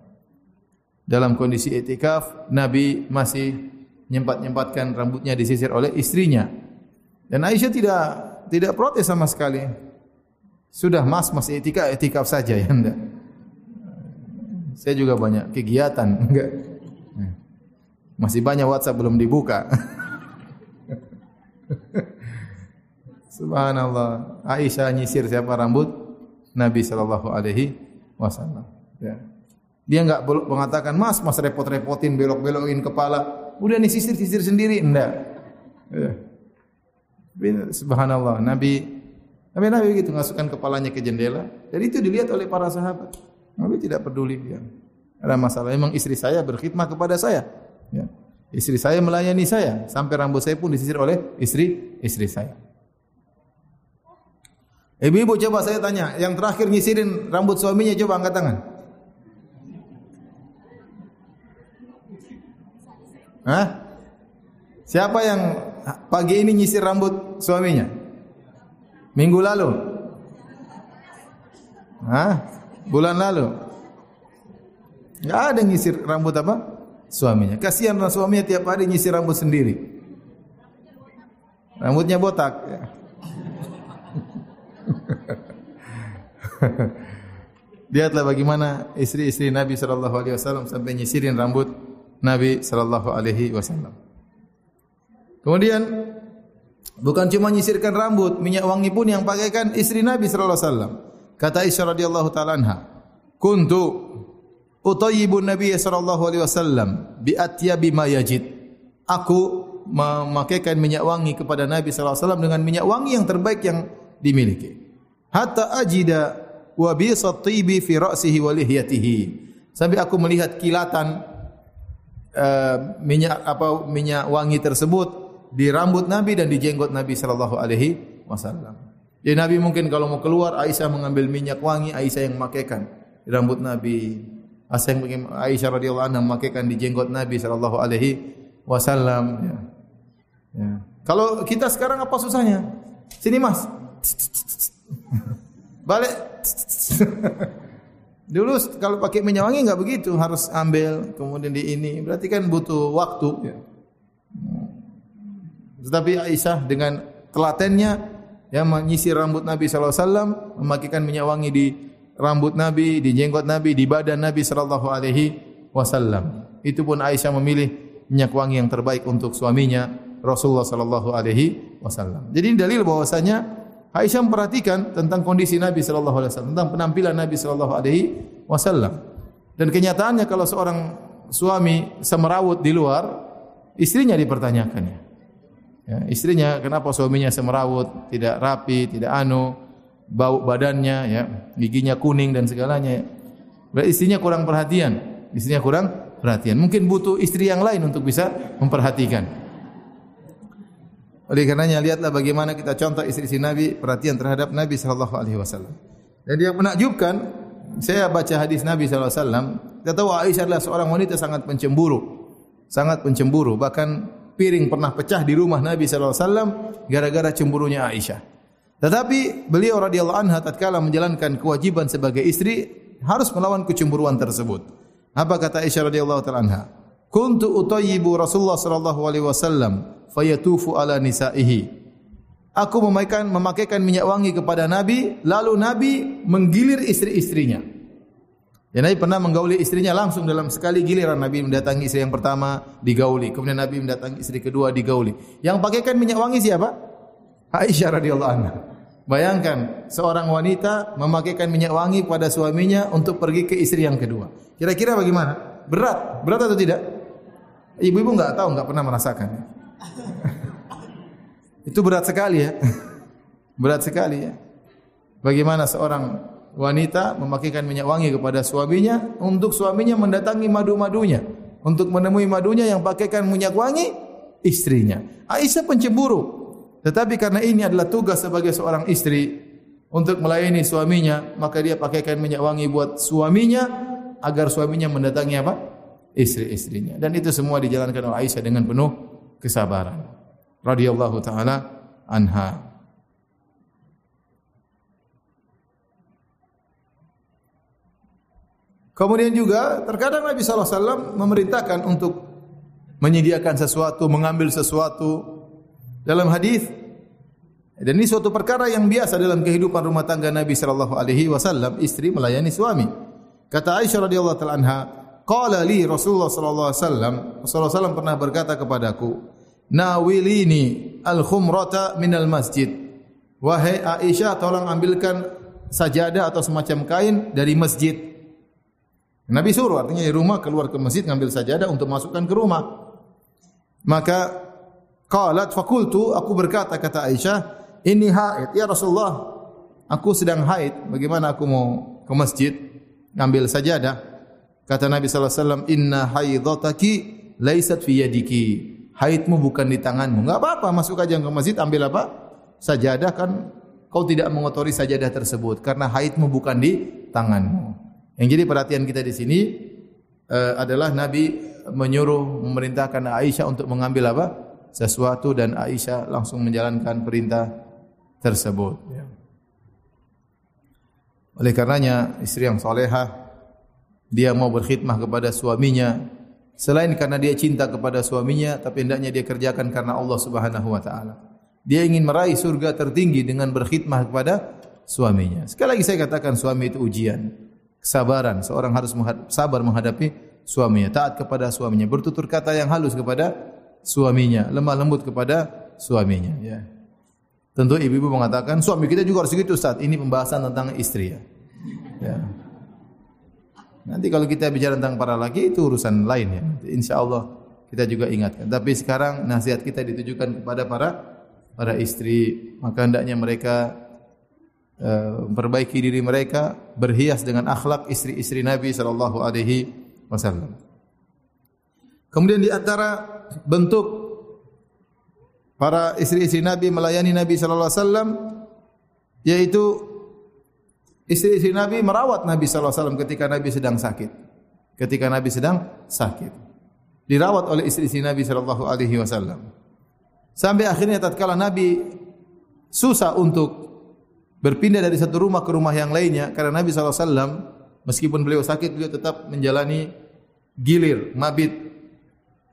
Dalam kondisi itikaf, Nabi masih nyempat-nyempatkan rambutnya disisir oleh istrinya. Dan Aisyah tidak tidak protes sama sekali. Sudah mas masih itikaf, itikaf saja ya enggak. Saya juga banyak kegiatan [laughs] enggak. Masih banyak WhatsApp belum dibuka. [laughs] Subhanallah. Aisyah nyisir siapa rambut Nabi sallallahu alaihi wasallam. Ya. Dia enggak mengatakan, "Mas, Mas repot-repotin belok-belokin kepala." Udah nih sisir-sisir sendiri, enggak. Ya. Subhanallah, Nabi Nabi Nabi begitu masukkan kepalanya ke jendela. Dan itu dilihat oleh para sahabat. Nabi tidak peduli dia. Ada masalah. Memang istri saya berkhidmat kepada saya. Ya. Istri saya melayani saya sampai rambut saya pun disisir oleh istri istri saya. Ibu-ibu coba saya tanya, yang terakhir nyisirin rambut suaminya coba angkat tangan. Hah? Siapa yang pagi ini nyisir rambut suaminya? Minggu lalu? Hah? Bulan lalu? Enggak ada nyisir rambut apa? suaminya. Kasihan suaminya tiap hari nyisir rambut sendiri. Rambutnya botak. Ya. [laughs] Lihatlah bagaimana istri-istri Nabi sallallahu alaihi wasallam sampai nyisirin rambut Nabi sallallahu alaihi wasallam. Kemudian bukan cuma nyisirkan rambut, minyak wangi pun yang pakaikan istri Nabi sallallahu alaihi wasallam. Kata Aisyah radhiyallahu taala anha, "Kuntu utayyibun nabiy sallallahu alaihi wasallam bi atyabi ma yajid. Aku memakaikan minyak wangi kepada nabi sallallahu alaihi wasallam dengan minyak wangi yang terbaik yang dimiliki. Hatta ajida wa bi satibi fi ra'sihi wa lihyatihi. Sampai aku melihat kilatan uh, minyak apa minyak wangi tersebut di rambut nabi dan di jenggot nabi sallallahu alaihi wasallam jadi nabi mungkin kalau mau keluar Aisyah mengambil minyak wangi Aisyah yang memakaikan di rambut nabi Asal yang Aisyah radhiyallahu anha memakaikan di jenggot Nabi sallallahu alaihi wasallam ya. ya. Kalau kita sekarang apa susahnya? Sini Mas. [laughs] Balik. [laughs] Dulu kalau pakai minyak wangi enggak begitu, harus ambil kemudian di ini. Berarti kan butuh waktu ya. Tetapi Aisyah dengan telatennya yang menyisir rambut Nabi sallallahu alaihi wasallam, memakaikan minyak wangi di rambut Nabi, di jenggot Nabi, di badan Nabi sallallahu alaihi wasallam. Itu pun Aisyah memilih minyak wangi yang terbaik untuk suaminya Rasulullah sallallahu alaihi wasallam. Jadi ini dalil bahwasanya Aisyah memperhatikan tentang kondisi Nabi sallallahu alaihi wasallam, tentang penampilan Nabi sallallahu alaihi wasallam. Dan kenyataannya kalau seorang suami semerawut di luar, istrinya dipertanyakan ya. istrinya kenapa suaminya semerawut, tidak rapi, tidak anu, bau badannya ya, giginya kuning dan segalanya. Berarti istrinya kurang perhatian. Istrinya kurang perhatian. Mungkin butuh istri yang lain untuk bisa memperhatikan. Oleh karenanya lihatlah bagaimana kita contoh istri-istri Nabi perhatian terhadap Nabi sallallahu alaihi wasallam. Jadi yang menakjubkan saya baca hadis Nabi sallallahu alaihi wasallam, kita tahu Aisyah adalah seorang wanita sangat pencemburu. Sangat pencemburu, bahkan piring pernah pecah di rumah Nabi sallallahu alaihi wasallam gara-gara cemburunya Aisyah. Tetapi beliau radhiyallahu anha tatkala menjalankan kewajiban sebagai istri harus melawan kecemburuan tersebut. Apa kata Aisyah radhiyallahu taala anha? Kuntu utayyibu Rasulullah sallallahu alaihi wasallam fayatufu ala nisaihi. Aku memakaikan memakaikan minyak wangi kepada Nabi, lalu Nabi menggilir istri-istrinya. Ya Nabi pernah menggauli istrinya langsung dalam sekali giliran Nabi mendatangi istri yang pertama digauli, kemudian Nabi mendatangi istri kedua digauli. Yang pakaikan minyak wangi siapa? Aisyah radhiyallahu anha. Bayangkan seorang wanita memakaikan minyak wangi pada suaminya untuk pergi ke istri yang kedua. Kira-kira bagaimana? Berat, berat atau tidak? Ibu-ibu enggak tahu, enggak pernah merasakan. [laughs] Itu berat sekali ya. [laughs] Berat sekali ya. Bagaimana seorang wanita memakaikan minyak wangi kepada suaminya untuk suaminya mendatangi madu-madunya, untuk menemui madunya yang pakaikan minyak wangi istrinya. Aisyah pencemburu, tetapi karena ini adalah tugas sebagai seorang istri untuk melayani suaminya, maka dia pakaikan minyak wangi buat suaminya agar suaminya mendatangi apa? Istri-istrinya. Dan itu semua dijalankan oleh Aisyah dengan penuh kesabaran. Radiyallahu taala anha. Kemudian juga terkadang Nabi wasallam memerintahkan untuk menyediakan sesuatu, mengambil sesuatu. Dalam hadis dan ini suatu perkara yang biasa dalam kehidupan rumah tangga Nabi sallallahu alaihi wasallam istri melayani suami. Kata Aisyah radhiyallahu taala anha qala li Rasulullah sallallahu alaihi wasallam Rasulullah sallam pernah berkata kepadaku nawilini al khumrata min al masjid. Wahai Aisyah, tolong ambilkan sajadah atau semacam kain dari masjid. Nabi suruh artinya di rumah keluar ke masjid ngambil sajadah untuk masukkan ke rumah. Maka qalat fakultu aku berkata kata Aisyah, "Ini haid ya Rasulullah. Aku sedang haid. Bagaimana aku mau ke masjid ngambil sajadah?" Kata Nabi sallallahu alaihi wasallam, "Inna haidhataki laisat fi yadiki." Haidmu bukan di tanganmu. Enggak apa-apa, masuk aja ke masjid ambil apa? Sajadah kan kau tidak mengotori sajadah tersebut karena haidmu bukan di tanganmu. Yang jadi perhatian kita di sini uh, adalah Nabi menyuruh memerintahkan Aisyah untuk mengambil apa? sesuatu dan Aisyah langsung menjalankan perintah tersebut. Ya. Oleh karenanya istri yang solehah dia mau berkhidmah kepada suaminya selain karena dia cinta kepada suaminya tapi hendaknya dia kerjakan karena Allah Subhanahu wa taala. Dia ingin meraih surga tertinggi dengan berkhidmah kepada suaminya. Sekali lagi saya katakan suami itu ujian kesabaran. Seorang harus sabar menghadapi suaminya, taat kepada suaminya, bertutur kata yang halus kepada suaminya, lemah lembut kepada suaminya. Ya. Tentu ibu-ibu mengatakan suami kita juga harus begitu Ustaz. Ini pembahasan tentang istri ya. ya. Nanti kalau kita bicara tentang para laki itu urusan lain ya. Insya Allah kita juga ingatkan. Tapi sekarang nasihat kita ditujukan kepada para para istri. Maka hendaknya mereka memperbaiki diri mereka berhias dengan akhlak istri-istri Nabi sallallahu alaihi wasallam. Kemudian di antara bentuk para istri-istri Nabi melayani Nabi sallallahu alaihi wasallam yaitu istri-istri Nabi merawat Nabi sallallahu alaihi wasallam ketika Nabi sedang sakit. Ketika Nabi sedang sakit. Dirawat oleh istri-istri Nabi sallallahu alaihi wasallam. Sampai akhirnya tatkala Nabi susah untuk berpindah dari satu rumah ke rumah yang lainnya karena Nabi SAW meskipun beliau sakit beliau tetap menjalani gilir, mabit.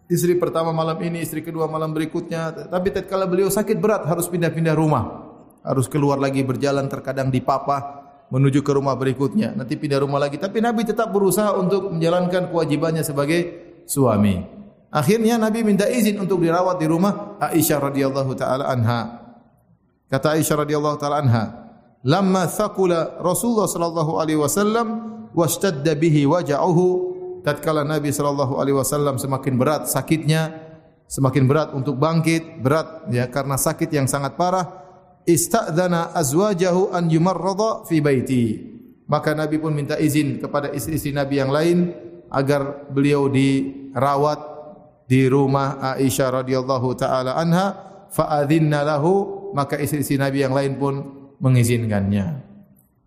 Istri pertama malam ini, istri kedua malam berikutnya tapi tatkala beliau sakit berat harus pindah-pindah rumah. Harus keluar lagi berjalan terkadang di papa menuju ke rumah berikutnya. Nanti pindah rumah lagi. Tapi Nabi tetap berusaha untuk menjalankan kewajibannya sebagai suami. Akhirnya Nabi minta izin untuk dirawat di rumah Aisyah radhiyallahu taala anha. Kata Aisyah radhiyallahu taala anha lamma thaqula Rasulullah sallallahu alaihi wasallam washtadda bihi waja'uhu. Tatkala Nabi sallallahu alaihi wasallam semakin berat sakitnya semakin berat untuk bangkit berat ya karena sakit yang sangat parah istadzana azwajahu an yumarrada fi baiti. Maka Nabi pun minta izin kepada istri-istri Nabi yang lain agar beliau dirawat di rumah Aisyah radhiyallahu taala anha fa adzinna lahu. Maka istri-istri Nabi yang lain pun mengizinkannya.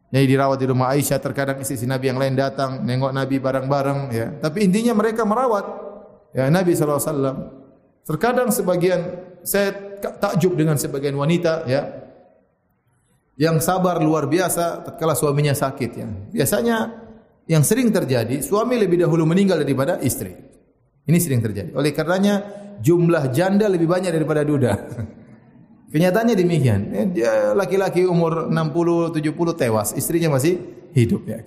Jadi dirawat di rumah Aisyah, terkadang istri Nabi yang lain datang, nengok Nabi bareng-bareng. Ya. Tapi intinya mereka merawat ya, Nabi SAW. Terkadang sebagian, saya takjub dengan sebagian wanita, ya, yang sabar luar biasa tatkala suaminya sakit. Ya. Biasanya yang sering terjadi, suami lebih dahulu meninggal daripada istri. Ini sering terjadi. Oleh karenanya, jumlah janda lebih banyak daripada duda. [laughs] Kenyataannya demikian. Eh, dia laki-laki umur 60 70 tewas, istrinya masih hidup ya.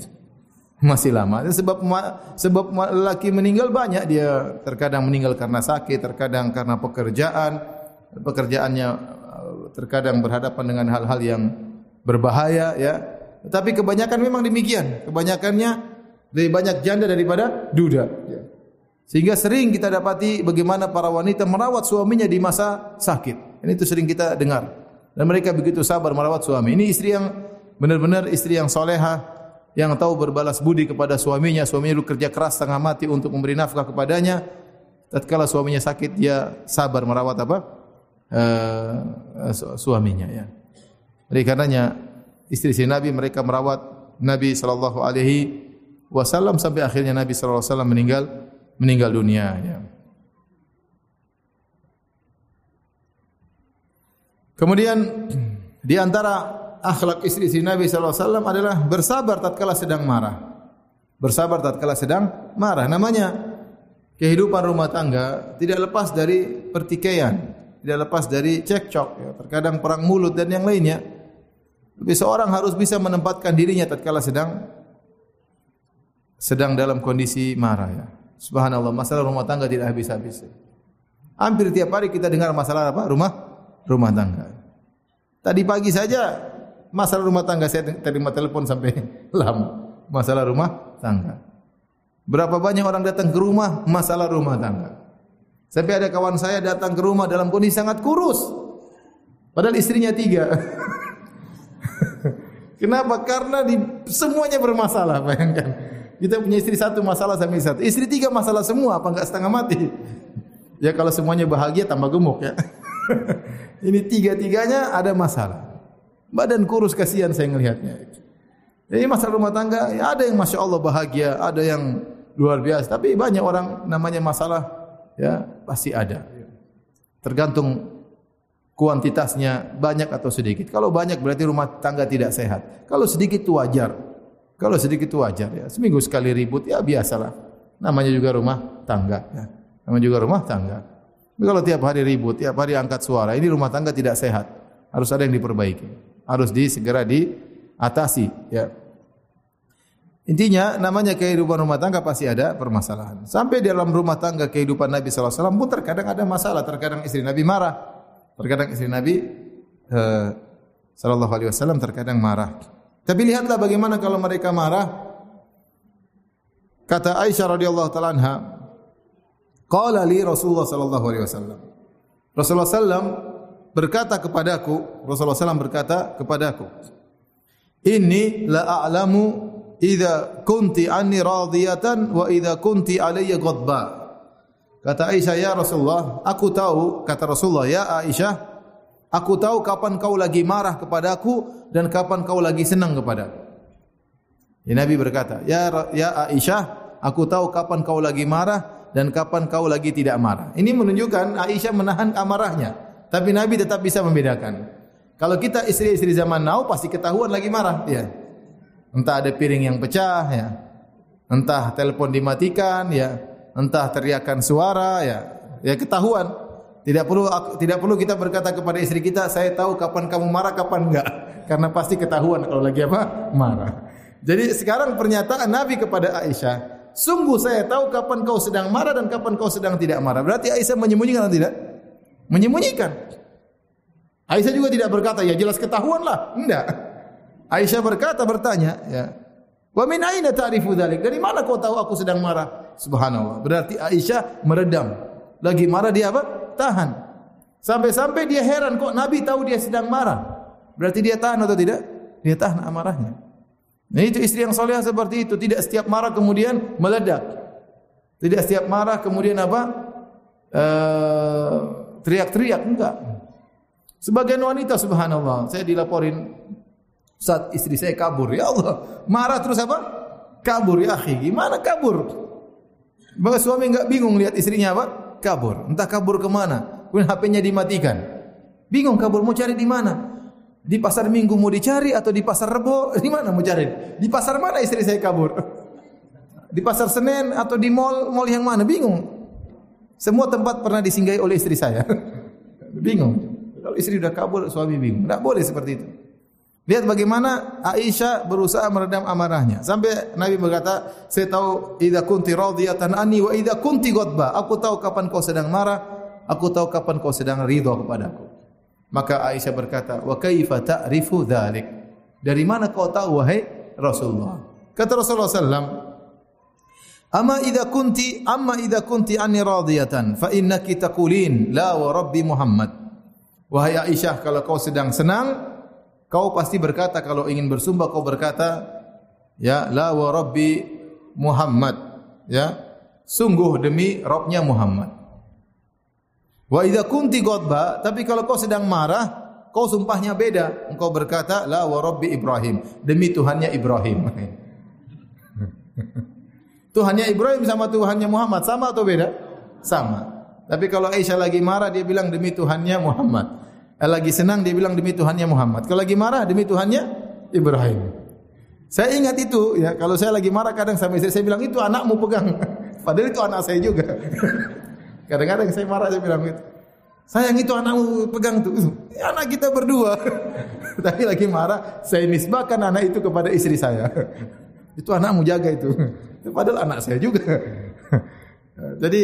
Masih lama. Sebab sebab laki meninggal banyak dia terkadang meninggal karena sakit, terkadang karena pekerjaan, pekerjaannya eh, terkadang berhadapan dengan hal-hal yang berbahaya ya. Tapi kebanyakan memang demikian. Kebanyakannya lebih banyak janda daripada duda. Ya. Sehingga sering kita dapati bagaimana para wanita merawat suaminya di masa sakit. Ini itu sering kita dengar. Dan mereka begitu sabar merawat suami. Ini istri yang benar-benar istri yang soleha, yang tahu berbalas budi kepada suaminya. Suaminya dulu kerja keras setengah mati untuk memberi nafkah kepadanya. Tatkala suaminya sakit, dia sabar merawat apa? Uh, suaminya. Ya. Oleh karenanya, istri-istri Nabi mereka merawat Nabi Sallallahu Alaihi Wasallam sampai akhirnya Nabi Sallallahu Alaihi Wasallam meninggal meninggal dunia. Ya. Kemudian di antara akhlak istri-istri Nabi wasallam adalah bersabar tatkala sedang marah. Bersabar tatkala sedang marah. Namanya kehidupan rumah tangga tidak lepas dari pertikaian, tidak lepas dari cekcok ya. Terkadang perang mulut dan yang lainnya. Tapi seorang harus bisa menempatkan dirinya tatkala sedang sedang dalam kondisi marah ya. Subhanallah, masalah rumah tangga tidak habis-habis. Hampir tiap hari kita dengar masalah apa? Rumah rumah tangga. Tadi pagi saja masalah rumah tangga saya terima telepon sampai [laughs] lama. Masalah rumah tangga. Berapa banyak orang datang ke rumah masalah rumah tangga. Sampai ada kawan saya datang ke rumah dalam kondisi sangat kurus. Padahal istrinya tiga. [laughs] Kenapa? Karena di, semuanya bermasalah. Bayangkan. Kita punya istri satu masalah sampai satu. Istri tiga masalah semua. Apa enggak setengah mati? [laughs] Ya kalau semuanya bahagia tambah gemuk ya. [laughs] Ini tiga-tiganya ada masalah. Badan kurus kasihan saya melihatnya. Ini masalah rumah tangga, ya ada yang masya Allah bahagia, ada yang luar biasa. Tapi banyak orang namanya masalah, ya pasti ada. Tergantung kuantitasnya banyak atau sedikit. Kalau banyak berarti rumah tangga tidak sehat. Kalau sedikit itu wajar. Kalau sedikit itu wajar. Ya. Seminggu sekali ribut ya biasalah. Namanya juga rumah tangga. Ya. Namanya juga rumah tangga. Tapi kalau tiap hari ribut, tiap hari angkat suara, ini rumah tangga tidak sehat. Harus ada yang diperbaiki. Harus di segera diatasi. Ya. Intinya namanya kehidupan rumah tangga pasti ada permasalahan. Sampai dalam rumah tangga kehidupan Nabi wasallam pun terkadang ada masalah, terkadang istri Nabi marah. Terkadang istri Nabi alaihi wasallam terkadang marah. Tapi lihatlah bagaimana kalau mereka marah. Kata Aisyah radhiyallahu taala anha, Qala li Rasulullah sallallahu alaihi wasallam. Rasulullah sallam berkata kepadaku, Rasulullah sallam berkata kepadaku, "Inni la a'lamu idza kunti anni radiyatan wa idza kunti alayya ghadba." Kata Aisyah, "Ya Rasulullah, aku tahu," kata Rasulullah, "Ya Aisyah, aku tahu kapan kau lagi marah kepadaku dan kapan kau lagi senang kepadaku." Ya Nabi berkata, "Ya ya Aisyah, aku tahu kapan kau lagi marah dan kapan kau lagi tidak marah. Ini menunjukkan Aisyah menahan amarahnya. Tapi Nabi tetap bisa membedakan. Kalau kita istri-istri zaman now pasti ketahuan lagi marah. Ya. Entah ada piring yang pecah, ya. entah telepon dimatikan, ya. entah teriakan suara, ya. ya ketahuan. Tidak perlu tidak perlu kita berkata kepada istri kita, saya tahu kapan kamu marah, kapan enggak. [laughs] Karena pasti ketahuan kalau lagi apa? Marah. Jadi sekarang pernyataan Nabi kepada Aisyah, Sungguh saya tahu kapan kau sedang marah dan kapan kau sedang tidak marah. Berarti Aisyah menyembunyikan atau tidak? Menyembunyikan. Aisyah juga tidak berkata, ya jelas ketahuanlah. Tidak. Aisyah berkata, bertanya, ya. Wa min aina ta'rifu dzalik? Dari mana kau tahu aku sedang marah? Subhanallah. Berarti Aisyah meredam. Lagi marah dia apa? Tahan. Sampai-sampai dia heran kok Nabi tahu dia sedang marah. Berarti dia tahan atau tidak? Dia tahan amarahnya. Nah itu istri yang soleh seperti itu. Tidak setiap marah kemudian meledak. Tidak setiap marah kemudian apa? Uh, teriak-teriak. Enggak. Sebagian wanita subhanallah. Saya dilaporin saat istri saya kabur. Ya Allah. Marah terus apa? Kabur ya akhi. Gimana kabur? Maka suami enggak bingung lihat istrinya apa? Kabur. Entah kabur ke mana. Kemudian HP-nya dimatikan. Bingung kabur mau cari di mana? Di pasar minggu mau dicari atau di pasar rebo? [laughs] Di mana mau cari? Di pasar mana istri saya kabur? [laughs] Di pasar Senen atau di mall mall yang mana? Bingung. Semua tempat pernah disinggahi oleh istri saya. [laughs] bingung. Kalau istri sudah kabur, suami bingung. Tidak boleh seperti itu. Lihat bagaimana Aisyah berusaha meredam amarahnya. Sampai Nabi berkata, saya tahu idza kunti radiyatan anni wa idza kunti ghadba. Aku tahu kapan kau sedang marah, aku tahu kapan kau sedang ridha kepadaku. Maka Aisyah berkata, "Wa kaifa ta'rifu dzalik?" Dari mana kau tahu wahai Rasulullah? Kata Rasulullah sallam, "Amma idza kunti amma idza kunti anni radiyatan fa innaki taqulin la wa rabbi Muhammad." Wahai Aisyah, kalau kau sedang senang, kau pasti berkata kalau ingin bersumpah kau berkata, "Ya la wa rabbi Muhammad." Ya, sungguh demi Rabbnya Muhammad. Wa idza kunti ghadba, tapi kalau kau sedang marah, kau sumpahnya beda. Engkau berkata la wa rabbi Ibrahim, demi Tuhannya Ibrahim. [laughs] Tuhannya Ibrahim sama Tuhannya Muhammad sama atau beda? Sama. Tapi kalau Aisyah lagi marah dia bilang demi Tuhannya Muhammad. Eh, lagi senang dia bilang demi Tuhannya Muhammad. Kalau lagi marah demi Tuhannya Ibrahim. Saya ingat itu ya, kalau saya lagi marah kadang sama istri saya bilang itu anakmu pegang. [laughs] Padahal itu anak saya juga. [laughs] Kadang-kadang saya marah saya bilang itu. Sayang itu anakmu pegang itu. Ya, anak kita berdua. [laughs] Tapi lagi marah, saya nisbahkan anak itu kepada istri saya. [laughs] itu anakmu jaga [laughs] itu. Padahal anak saya juga. Jadi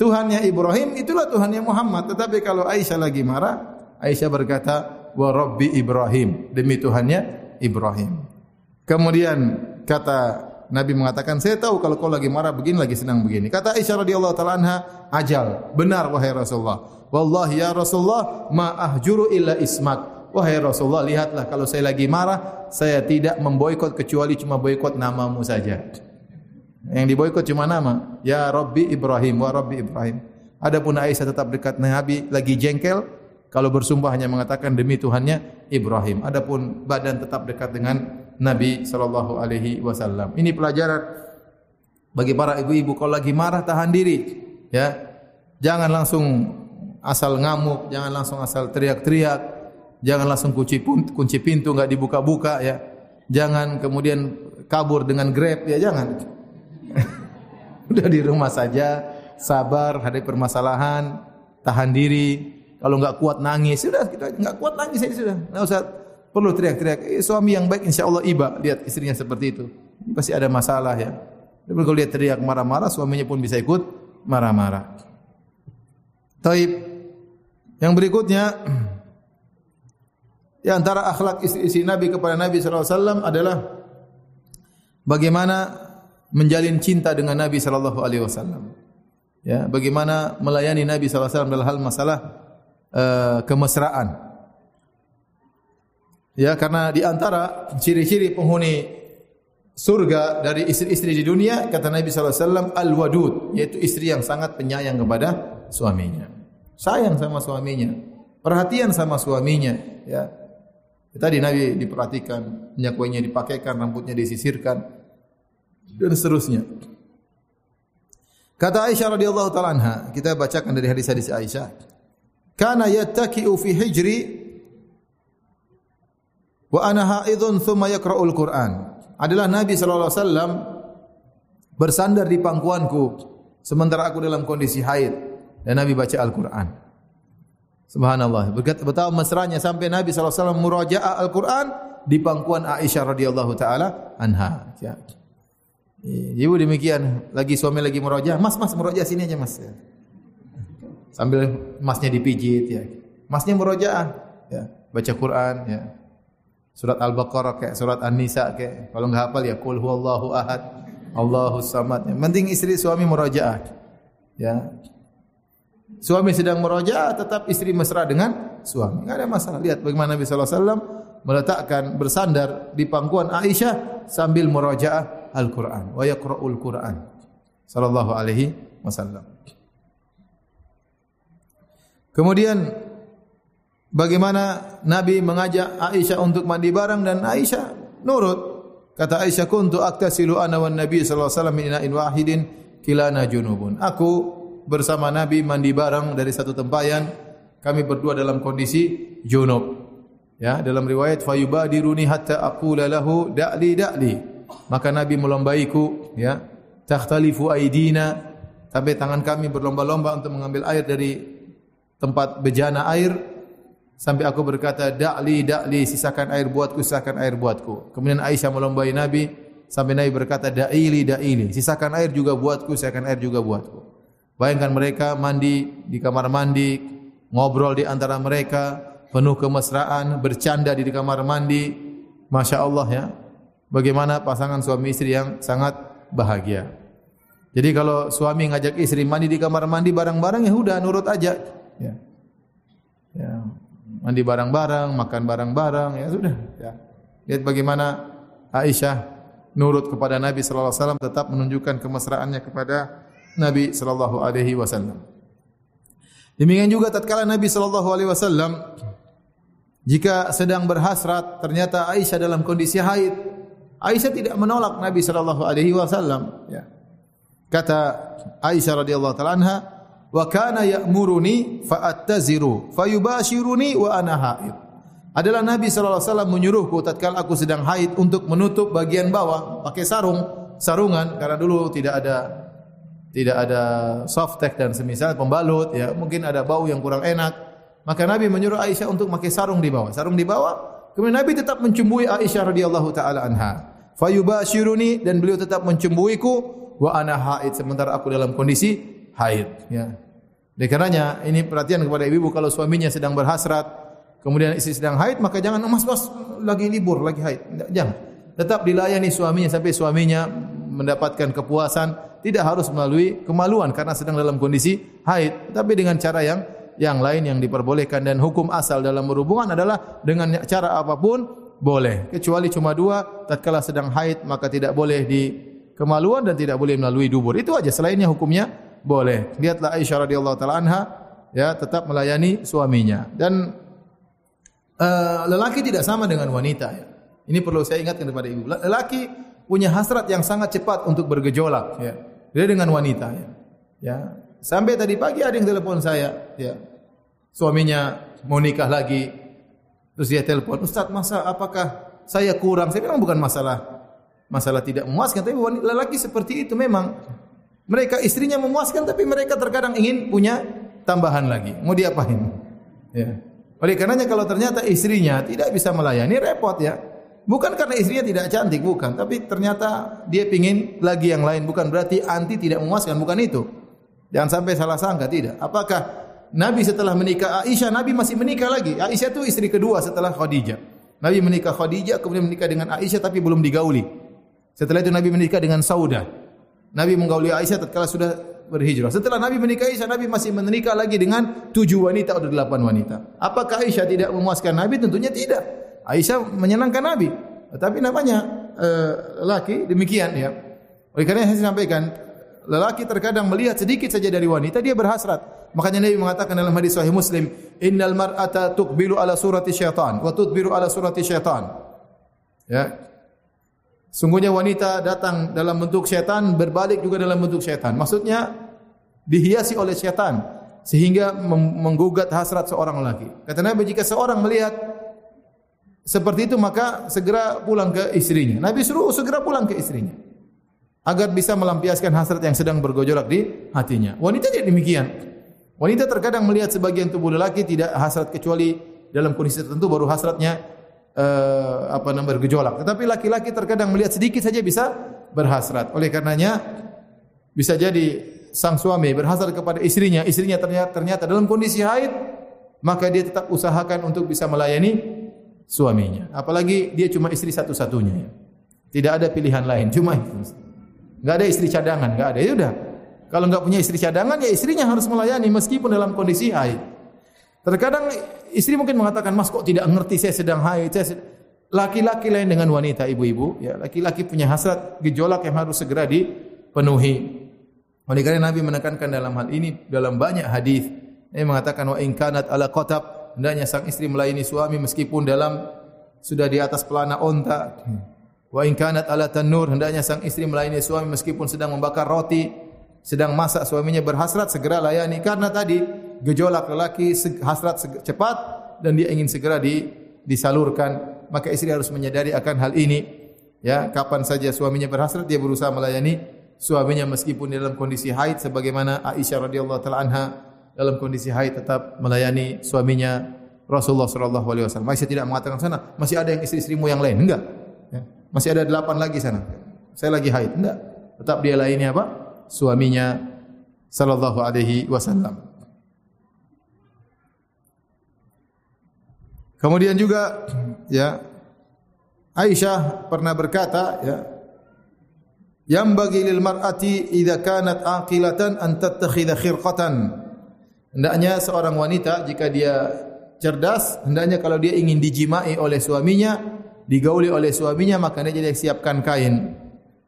Tuhannya Ibrahim itulah Tuhannya Muhammad. Tetapi kalau Aisyah lagi marah, Aisyah berkata, wa rabbi Ibrahim. Demi Tuhannya Ibrahim. Kemudian kata Nabi mengatakan, saya tahu kalau kau lagi marah begini, lagi senang begini. Kata Aisyah radhiyallahu taala anha, ajal, benar wahai Rasulullah. Wallahi ya Rasulullah, ma ahjuru illa ismak. Wahai Rasulullah, lihatlah kalau saya lagi marah, saya tidak memboikot kecuali cuma boikot namamu saja. Yang diboikot cuma nama. Ya Rabbi Ibrahim, wa Rabbi Ibrahim. Adapun Aisyah tetap dekat Nabi, lagi jengkel, kalau bersumpah hanya mengatakan demi Tuhannya Ibrahim. Adapun badan tetap dekat dengan Nabi sallallahu alaihi wasallam. Ini pelajaran bagi para ibu-ibu kalau lagi marah tahan diri, ya. Jangan langsung asal ngamuk, jangan langsung asal teriak-teriak, jangan langsung kunci pintu, kunci pintu enggak dibuka-buka ya. Jangan kemudian kabur dengan Grab ya jangan. [laughs] Sudah di rumah saja, sabar hadapi permasalahan, tahan diri. Kalau enggak kuat nangis, sudah kita enggak kuat nangis saja sudah. Enggak usah perlu teriak-teriak. Eh, suami yang baik insya Allah iba lihat istrinya seperti itu. Pasti ada masalah ya. Tapi kalau lihat teriak marah-marah, suaminya pun bisa ikut marah-marah. Taib. Yang berikutnya, [clears throat] di antara akhlak istri-istri Nabi kepada Nabi SAW adalah bagaimana menjalin cinta dengan Nabi SAW. Ya, bagaimana melayani Nabi SAW dalam hal masalah uh, kemesraan. Ya, karena di antara ciri-ciri penghuni surga dari istri-istri di dunia kata Nabi sallallahu alaihi wasallam al-wadud, yaitu istri yang sangat penyayang kepada suaminya. Sayang sama suaminya, perhatian sama suaminya, ya. Tadi Nabi diperhatikan, minyak wanginya dipakaikan, rambutnya disisirkan dan seterusnya. Kata Aisyah radhiyallahu taala anha, kita bacakan dari hadis-hadis Aisyah. Kana yattaki'u fi hijri wa ana haidun thumma yaqra'ul Qur'an. Adalah Nabi sallallahu alaihi wasallam bersandar di pangkuanku sementara aku dalam kondisi haid dan Nabi baca Al-Qur'an. Subhanallah. Betapa mesranya sampai Nabi sallallahu alaihi wasallam murajaah Al-Qur'an di pangkuan Aisyah radhiyallahu taala anha. Ya. Ibu demikian, lagi suami lagi murajaah, "Mas, Mas murajaah sini aja, Mas." Ya. Sambil masnya dipijit ya. Masnya murajaah ya, baca Quran ya surat Al-Baqarah kayak surat An-Nisa kayak kalau enggak hafal ya qul huwallahu ahad Allahus samad. Yang penting istri suami murajaah. Ya. Suami sedang murajaah tetap istri mesra dengan suami. Enggak ada masalah. Lihat bagaimana Nabi sallallahu alaihi wasallam meletakkan bersandar di pangkuan Aisyah sambil murajaah Al-Qur'an wa yaqra'ul Qur'an. Sallallahu alaihi wasallam. Kemudian bagaimana Nabi mengajak Aisyah untuk mandi bareng dan Aisyah nurut. Kata Aisyah kuntu aktasilu ana wan Nabi sallallahu alaihi wasallam min wahidin kilana junubun. Aku bersama Nabi mandi bareng dari satu tempayan. Kami berdua dalam kondisi junub. Ya, dalam riwayat fayubadiruni hatta aqula lahu da'li da'li. Maka Nabi melombaiku, ya. Takhtalifu aidina sampai tangan kami berlomba-lomba untuk mengambil air dari tempat bejana air sampai aku berkata da'li da'li sisakan air buatku sisakan air buatku kemudian Aisyah melombai Nabi sampai Nabi berkata da'ili da'ili sisakan air juga buatku sisakan air juga buatku bayangkan mereka mandi di kamar mandi ngobrol di antara mereka penuh kemesraan bercanda di kamar mandi. Masya Allah ya. Bagaimana pasangan suami istri yang sangat bahagia. Jadi kalau suami ngajak istri mandi di kamar mandi bareng-bareng ya sudah nurut aja ya ya mandi barang-barang, makan barang-barang, ya sudah. Ya. Lihat bagaimana Aisyah nurut kepada Nabi sallallahu alaihi wasallam tetap menunjukkan kemesraannya kepada Nabi sallallahu alaihi wasallam. Demikian juga tatkala Nabi sallallahu alaihi wasallam jika sedang berhasrat ternyata Aisyah dalam kondisi haid, Aisyah tidak menolak Nabi sallallahu alaihi wasallam, ya. Kata Aisyah radhiyallahu taala anha, wa kana ya'muruni fa attaziru fayubashiruni wa ana haid. Adalah Nabi sallallahu alaihi wasallam menyuruhku tatkala aku sedang haid untuk menutup bagian bawah pakai sarung, sarungan karena dulu tidak ada tidak ada softtek dan semisal pembalut ya, mungkin ada bau yang kurang enak. Maka Nabi menyuruh Aisyah untuk pakai sarung di bawah. Sarung di bawah. Kemudian Nabi tetap mencembui Aisyah radhiyallahu taala anha. Fayubashiruni dan beliau tetap mencembuiku wa ana haid sementara aku dalam kondisi haid ya. Oleh karenanya ini perhatian kepada ibu kalau suaminya sedang berhasrat kemudian istri sedang haid, maka jangan emas mas lagi libur, lagi haid. Jangan. Tetap dilayani suaminya sampai suaminya mendapatkan kepuasan, tidak harus melalui kemaluan karena sedang dalam kondisi haid, tapi dengan cara yang yang lain yang diperbolehkan dan hukum asal dalam berhubungan adalah dengan cara apapun boleh kecuali cuma dua tatkala sedang haid maka tidak boleh di kemaluan dan tidak boleh melalui dubur itu aja selainnya hukumnya boleh. Lihatlah Aisyah radhiyallahu taala anha ya tetap melayani suaminya. Dan uh, lelaki tidak sama dengan wanita ya. Ini perlu saya ingatkan kepada ibu. Lelaki punya hasrat yang sangat cepat untuk bergejolak ya. Dia dengan wanita ya. Ya. Sampai tadi pagi ada yang telepon saya, ya. Suaminya mau nikah lagi. Terus dia telepon, "Ustaz, masa apakah saya kurang?" Saya memang bukan masalah. Masalah tidak memuaskan, tapi lelaki seperti itu memang mereka istrinya memuaskan tapi mereka terkadang ingin punya tambahan lagi. Mau diapain? Ya. Oleh karenanya kalau ternyata istrinya tidak bisa melayani repot ya. Bukan karena istrinya tidak cantik, bukan. Tapi ternyata dia ingin lagi yang lain. Bukan berarti anti tidak memuaskan, bukan itu. Jangan sampai salah sangka tidak. Apakah Nabi setelah menikah Aisyah, Nabi masih menikah lagi. Aisyah itu istri kedua setelah Khadijah. Nabi menikah Khadijah, kemudian menikah dengan Aisyah tapi belum digauli. Setelah itu Nabi menikah dengan Saudah. Nabi menggauli Aisyah tatkala sudah berhijrah. Setelah Nabi menikah Aisyah, Nabi masih menikah lagi dengan tujuh wanita atau delapan wanita. Apakah Aisyah tidak memuaskan Nabi? Tentunya tidak. Aisyah menyenangkan Nabi. Tetapi namanya uh, laki demikian ya. Oleh karena saya sampaikan, lelaki terkadang melihat sedikit saja dari wanita dia berhasrat. Makanya Nabi mengatakan dalam hadis sahih Muslim, "Innal mar'ata tuqbilu ala surati syaitan wa tudbiru ala surati syaitan." Ya. Sungguhnya wanita datang dalam bentuk syaitan, berbalik juga dalam bentuk syaitan. Maksudnya dihiasi oleh syaitan sehingga menggugat hasrat seorang lelaki. Kata Nabi jika seorang melihat seperti itu maka segera pulang ke istrinya. Nabi suruh segera pulang ke istrinya agar bisa melampiaskan hasrat yang sedang bergejolak di hatinya. Wanita tidak demikian. Wanita terkadang melihat sebagian tubuh lelaki tidak hasrat kecuali dalam kondisi tertentu baru hasratnya uh, apa namanya bergejolak. Tetapi laki-laki terkadang melihat sedikit saja bisa berhasrat. Oleh karenanya bisa jadi sang suami berhasrat kepada istrinya, istrinya ternyata, ternyata dalam kondisi haid, maka dia tetap usahakan untuk bisa melayani suaminya. Apalagi dia cuma istri satu-satunya. Tidak ada pilihan lain, cuma itu. Enggak ada istri cadangan, enggak ada. Ya sudah. Kalau enggak punya istri cadangan, ya istrinya harus melayani meskipun dalam kondisi haid. Terkadang istri mungkin mengatakan, "Mas kok tidak mengerti saya sedang haid?" Saya laki-laki lain dengan wanita ibu-ibu, ya laki-laki punya hasrat gejolak yang harus segera dipenuhi. Oleh karena Nabi menekankan dalam hal ini dalam banyak hadis, Dia mengatakan wa in kanat ala qatab, hendaknya sang istri melayani suami meskipun dalam sudah di atas pelana onta. Wa in kanat ala tanur hendaknya sang istri melayani suami meskipun sedang membakar roti, sedang masak suaminya berhasrat segera layani karena tadi gejolak lelaki hasrat cepat dan dia ingin segera di, disalurkan maka istri harus menyadari akan hal ini ya kapan saja suaminya berhasrat dia berusaha melayani suaminya meskipun dalam kondisi haid sebagaimana Aisyah radhiyallahu taala anha dalam kondisi haid tetap melayani suaminya Rasulullah sallallahu alaihi wasallam. Masih tidak mengatakan sana, masih ada yang istri-istrimu yang lain. Enggak. Masih ada delapan lagi sana. Saya lagi haid. Tidak. Tetap dia lainnya apa? Suaminya sallallahu alaihi wasallam. Kemudian juga ya Aisyah pernah berkata ya yang bagi lil mar'ati idza kanat aqilatan an tattakhidha khirqatan hendaknya seorang wanita jika dia cerdas hendaknya kalau dia ingin dijimai oleh suaminya digauli oleh suaminya maka dia jadi siapkan kain.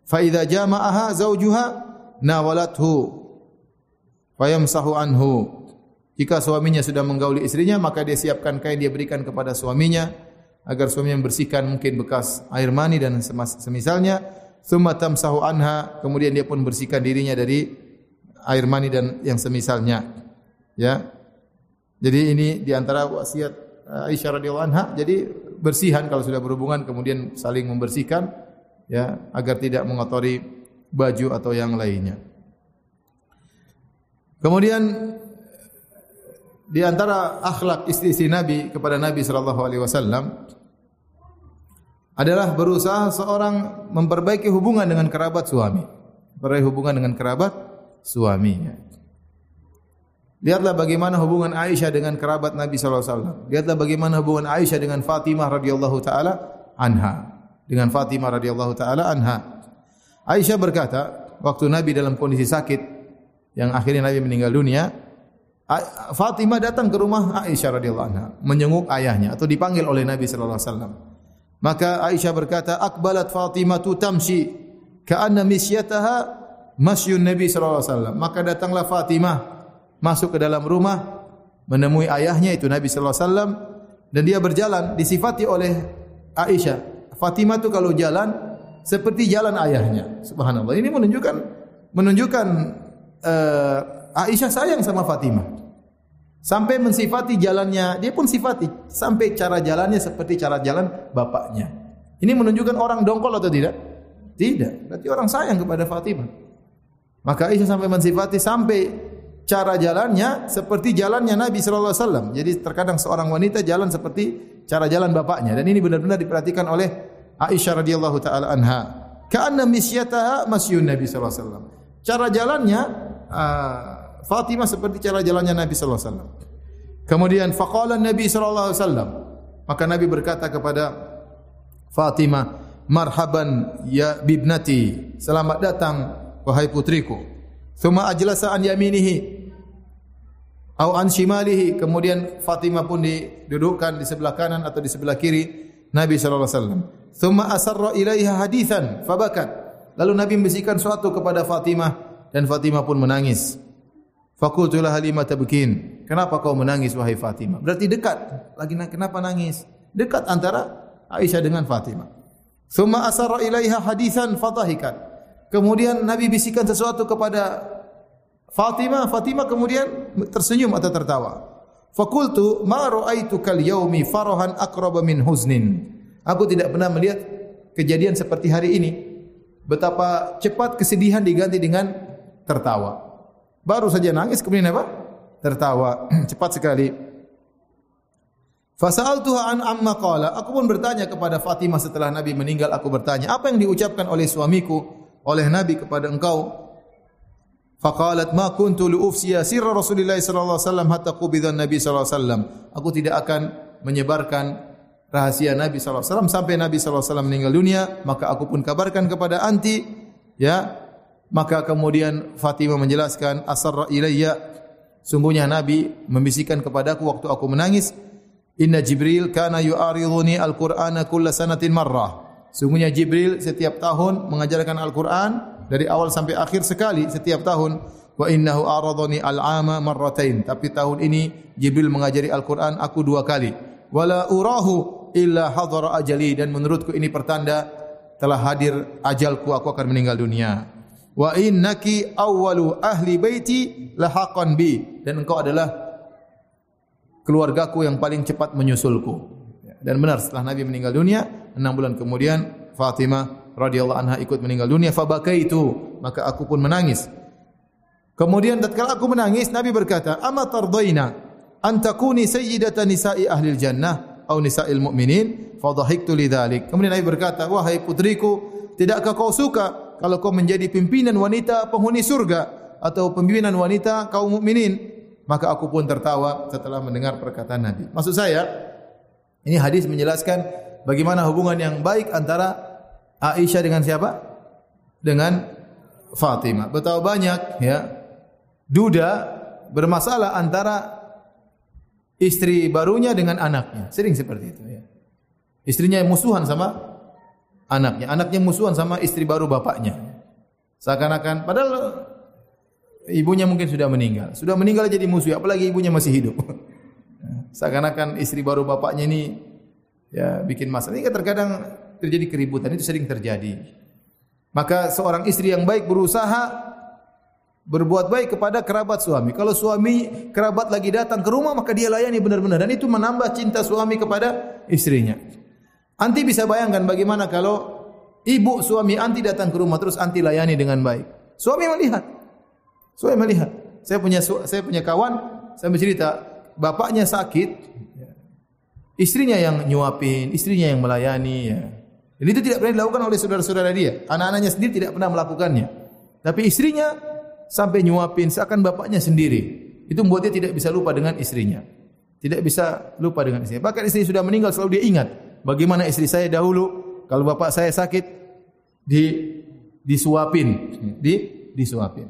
Fa idza jama'aha zawjuha nawalathu fayamsahu anhu. Jika suaminya sudah menggauli istrinya maka dia siapkan kain dia berikan kepada suaminya agar suaminya membersihkan mungkin bekas air mani dan semisalnya. Thumma tamsahu anha kemudian dia pun bersihkan dirinya dari air mani dan yang semisalnya. Ya. Jadi ini di antara wasiat Aisyah radhiyallahu anha. Jadi bersihan kalau sudah berhubungan kemudian saling membersihkan ya agar tidak mengotori baju atau yang lainnya. Kemudian di antara akhlak istri-istri Nabi kepada Nabi sallallahu alaihi wasallam adalah berusaha seorang memperbaiki hubungan dengan kerabat suami. Memperbaiki hubungan dengan kerabat suami. Lihatlah bagaimana hubungan Aisyah dengan kerabat Nabi sallallahu alaihi wasallam. Lihatlah bagaimana hubungan Aisyah dengan Fatimah radhiyallahu taala anha. Dengan Fatimah radhiyallahu taala anha. Aisyah berkata, waktu Nabi dalam kondisi sakit yang akhirnya Nabi meninggal dunia, Fatimah datang ke rumah Aisyah radhiyallahu anha, menyenguk ayahnya atau dipanggil oleh Nabi sallallahu alaihi wasallam. Maka Aisyah berkata, "Aqbalat Fatimah tu tamshi ka'anna misyataha masyun Nabi sallallahu alaihi wasallam." Maka datanglah Fatimah masuk ke dalam rumah menemui ayahnya itu Nabi sallallahu alaihi wasallam dan dia berjalan disifati oleh Aisyah. Fatimah tu kalau jalan seperti jalan ayahnya. Subhanallah. Ini menunjukkan menunjukkan uh, Aisyah sayang sama Fatimah. Sampai mensifati jalannya, dia pun sifati sampai cara jalannya seperti cara jalan bapaknya. Ini menunjukkan orang dongkol atau tidak? Tidak. Berarti orang sayang kepada Fatimah. Maka Aisyah sampai mensifati sampai cara jalannya seperti jalannya Nabi sallallahu alaihi wasallam. Jadi terkadang seorang wanita jalan seperti cara jalan bapaknya dan ini benar-benar diperhatikan oleh Aisyah radhiyallahu taala anha. Ka'anna misyataha masyun Nabi sallallahu alaihi wasallam. Cara jalannya uh, Fatimah seperti cara jalannya Nabi sallallahu alaihi wasallam. Kemudian faqala Nabi sallallahu alaihi wasallam maka Nabi berkata kepada Fatimah, "Marhaban ya bibnati, selamat datang wahai putriku." Thumma ajlasa an yaminihi Au an shimalihi kemudian Fatimah pun didudukkan di sebelah kanan atau di sebelah kiri Nabi sallallahu alaihi wasallam. Thumma asarra ilaiha hadithan fabakat. Lalu Nabi membisikkan suatu kepada Fatimah dan Fatimah pun menangis. Fakultu laha lima tabkin. Kenapa kau menangis wahai Fatimah? Berarti dekat. Lagi kenapa nangis? Dekat antara Aisyah dengan Fatimah. Thumma asarra ilaiha hadithan fadahikat. Kemudian Nabi bisikan sesuatu kepada Fatimah, Fatimah kemudian tersenyum atau tertawa. Fakultu ma ra'aitu kal yaumi farahan aqrab min huznin. Aku tidak pernah melihat kejadian seperti hari ini. Betapa cepat kesedihan diganti dengan tertawa. Baru saja nangis kemudian apa? Tertawa. [clears throat] cepat sekali. Fasa'altuha an amma qala. Aku pun bertanya kepada Fatimah setelah Nabi meninggal aku bertanya, apa yang diucapkan oleh suamiku oleh Nabi kepada engkau Faqalat ma kuntu li ufsiya sirra Rasulillah sallallahu alaihi wasallam hatta qubida Nabi sallallahu alaihi wasallam. Aku tidak akan menyebarkan rahasia Nabi sallallahu alaihi wasallam sampai Nabi sallallahu alaihi wasallam meninggal dunia, maka aku pun kabarkan kepada anti ya. Maka kemudian Fatimah menjelaskan asarra ilayya. Sungguhnya Nabi membisikkan kepadaku waktu aku menangis. Inna Jibril kana yu'ariduni al-Qur'ana kulla sanatin marrah. Sungguhnya Jibril setiap tahun mengajarkan Al-Qur'an dari awal sampai akhir sekali setiap tahun. Wa innahu aradani al-ama marratain tapi tahun ini Jibril mengajari Al-Qur'an aku dua kali. Wala urahu illa hadara ajali. Dan menurutku ini pertanda telah hadir ajalku aku akan meninggal dunia wa innaki awwalu ahli baiti lahaqan bi. Dan engkau adalah keluargaku yang paling cepat menyusulku. Dan benar setelah Nabi meninggal dunia enam bulan kemudian Fatimah radhiyallahu anha ikut meninggal dunia. Fa bakaitu maka aku pun menangis. Kemudian tatkala aku menangis nabi berkata ama tardaina an takuni sayyidatan nisa'i ahli jannah atau nisa'il mu'minin? Fa dhahiktu lidzalik kemudian nabi berkata wahai putriku tidakkah kau suka kalau kau menjadi pimpinan wanita penghuni surga atau pimpinan wanita kaum mukminin maka aku pun tertawa setelah mendengar perkataan nabi maksud saya ini hadis menjelaskan bagaimana hubungan yang baik antara Aisyah dengan siapa? Dengan Fatimah. Betapa banyak ya duda bermasalah antara istri barunya dengan anaknya. Sering seperti itu ya. Istrinya musuhan sama anaknya, anaknya musuhan sama istri baru bapaknya. Seakan-akan padahal ibunya mungkin sudah meninggal. Sudah meninggal jadi musuh, apalagi ibunya masih hidup. [laughs] Seakan-akan istri baru bapaknya ini ya bikin masalah. Ini terkadang terjadi keributan itu sering terjadi. Maka seorang istri yang baik berusaha berbuat baik kepada kerabat suami. Kalau suami kerabat lagi datang ke rumah maka dia layani benar-benar dan itu menambah cinta suami kepada istrinya. Anti bisa bayangkan bagaimana kalau ibu suami anti datang ke rumah terus anti layani dengan baik. Suami melihat. Suami melihat. Saya punya saya punya kawan, saya bercerita, bapaknya sakit, istrinya yang nyuapin, istrinya yang melayani ya. Dan itu tidak pernah dilakukan oleh saudara-saudara dia. Anak-anaknya sendiri tidak pernah melakukannya. Tapi istrinya sampai nyuapin seakan bapaknya sendiri. Itu membuat dia tidak bisa lupa dengan istrinya. Tidak bisa lupa dengan istrinya. Bahkan istri sudah meninggal selalu dia ingat bagaimana istri saya dahulu kalau bapak saya sakit di disuapin, di disuapin.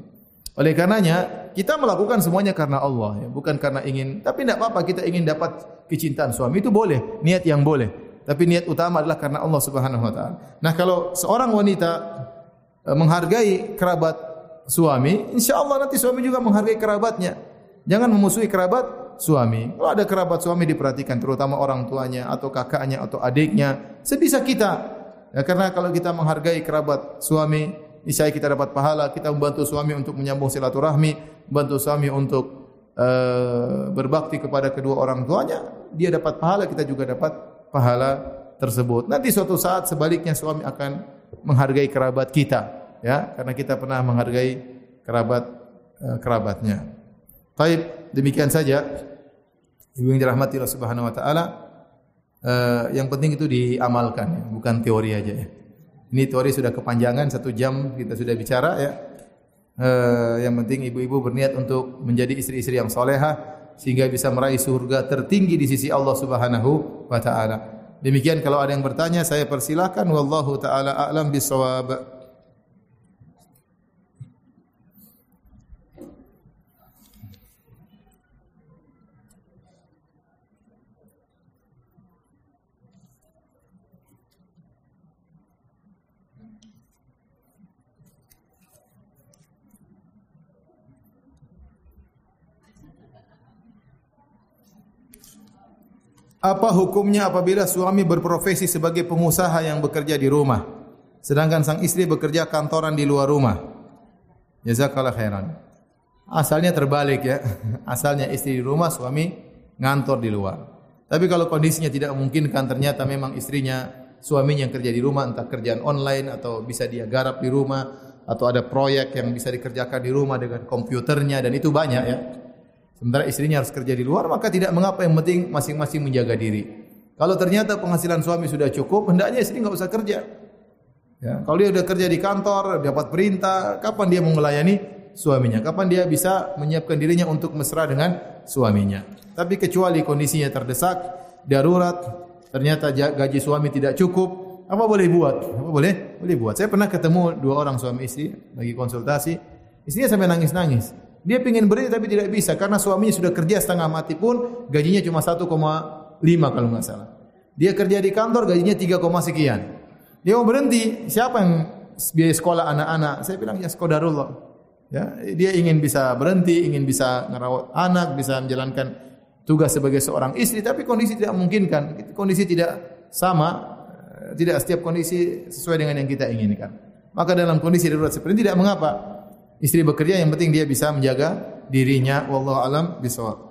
Oleh karenanya kita melakukan semuanya karena Allah, ya. bukan karena ingin. Tapi tidak apa-apa kita ingin dapat kecintaan suami itu boleh, niat yang boleh. Tapi niat utama adalah karena Allah Subhanahu Wa Taala. Nah kalau seorang wanita eh, menghargai kerabat suami, insya Allah nanti suami juga menghargai kerabatnya. Jangan memusuhi kerabat suami. Kalau ada kerabat suami diperhatikan, terutama orang tuanya atau kakaknya atau adiknya, sebisa kita. Ya, karena kalau kita menghargai kerabat suami, niscaya kita dapat pahala. Kita membantu suami untuk menyambung silaturahmi, bantu suami untuk uh, berbakti kepada kedua orang tuanya. Dia dapat pahala, kita juga dapat pahala tersebut. Nanti suatu saat sebaliknya suami akan menghargai kerabat kita, ya, karena kita pernah menghargai kerabat uh, kerabatnya. Baik, demikian saja. Ibu yang dirahmati Allah Subhanahu wa taala, uh, yang penting itu diamalkan ya, bukan teori aja ya. Ini teori sudah kepanjangan satu jam kita sudah bicara ya. Uh, yang penting ibu-ibu berniat untuk menjadi istri-istri yang soleha sehingga bisa meraih surga tertinggi di sisi Allah Subhanahu wa taala. Demikian kalau ada yang bertanya saya persilakan wallahu taala a'lam bisawab. Apa hukumnya apabila suami berprofesi sebagai pengusaha yang bekerja di rumah sedangkan sang istri bekerja kantoran di luar rumah? Jazakallah khairan. Asalnya terbalik ya. [laughs] Asalnya istri di rumah, suami ngantor di luar. Tapi kalau kondisinya tidak memungkinkan ternyata memang istrinya suaminya yang kerja di rumah entah kerjaan online atau bisa dia garap di rumah atau ada proyek yang bisa dikerjakan di rumah dengan komputernya dan itu banyak ya. Sementara istrinya harus kerja di luar, maka tidak mengapa yang penting masing-masing menjaga diri. Kalau ternyata penghasilan suami sudah cukup, hendaknya istri enggak usah kerja. Ya, kalau dia sudah kerja di kantor, dapat perintah, kapan dia mau melayani suaminya? Kapan dia bisa menyiapkan dirinya untuk mesra dengan suaminya? Tapi kecuali kondisinya terdesak, darurat, ternyata gaji suami tidak cukup, apa boleh buat? Apa boleh? Boleh buat. Saya pernah ketemu dua orang suami istri lagi konsultasi, istrinya sampai nangis-nangis. Dia ingin berhenti tapi tidak bisa karena suaminya sudah kerja setengah mati pun gajinya cuma 1,5 kalau enggak salah. Dia kerja di kantor gajinya 3, sekian. Dia mau berhenti, siapa yang biaya sekolah anak-anak? Saya bilang ya sekodarullah. Ya, dia ingin bisa berhenti, ingin bisa merawat anak, bisa menjalankan tugas sebagai seorang istri tapi kondisi tidak memungkinkan. Kondisi tidak sama, tidak setiap kondisi sesuai dengan yang kita inginkan. Maka dalam kondisi darurat seperti ini tidak mengapa istri bekerja yang penting dia bisa menjaga dirinya. Wallahu alam bisawab.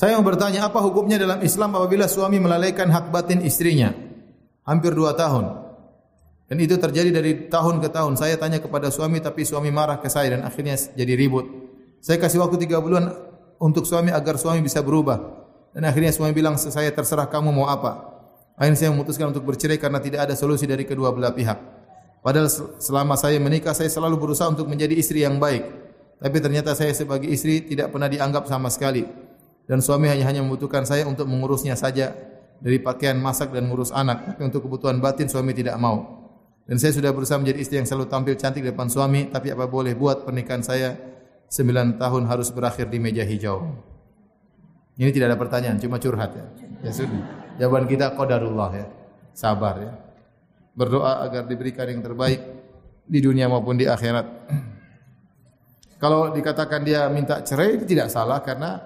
Saya mau bertanya apa hukumnya dalam Islam apabila suami melalaikan hak batin istrinya? Hampir dua tahun. Dan itu terjadi dari tahun ke tahun. Saya tanya kepada suami tapi suami marah ke saya dan akhirnya jadi ribut. Saya kasih waktu tiga bulan untuk suami agar suami bisa berubah dan akhirnya suami bilang saya terserah kamu mau apa. Akhirnya saya memutuskan untuk bercerai karena tidak ada solusi dari kedua belah pihak. Padahal selama saya menikah saya selalu berusaha untuk menjadi istri yang baik. Tapi ternyata saya sebagai istri tidak pernah dianggap sama sekali. Dan suami hanya hanya membutuhkan saya untuk mengurusnya saja dari pakaian masak dan ngurus anak. Tapi untuk kebutuhan batin suami tidak mau. Dan saya sudah berusaha menjadi istri yang selalu tampil cantik di depan suami. Tapi apa boleh buat pernikahan saya sembilan tahun harus berakhir di meja hijau. Ini tidak ada pertanyaan, cuma curhat ya. Ya sudah. Jawaban kita qadarullah ya. Sabar ya. Berdoa agar diberikan yang terbaik di dunia maupun di akhirat. [clears throat] Kalau dikatakan dia minta cerai itu tidak salah karena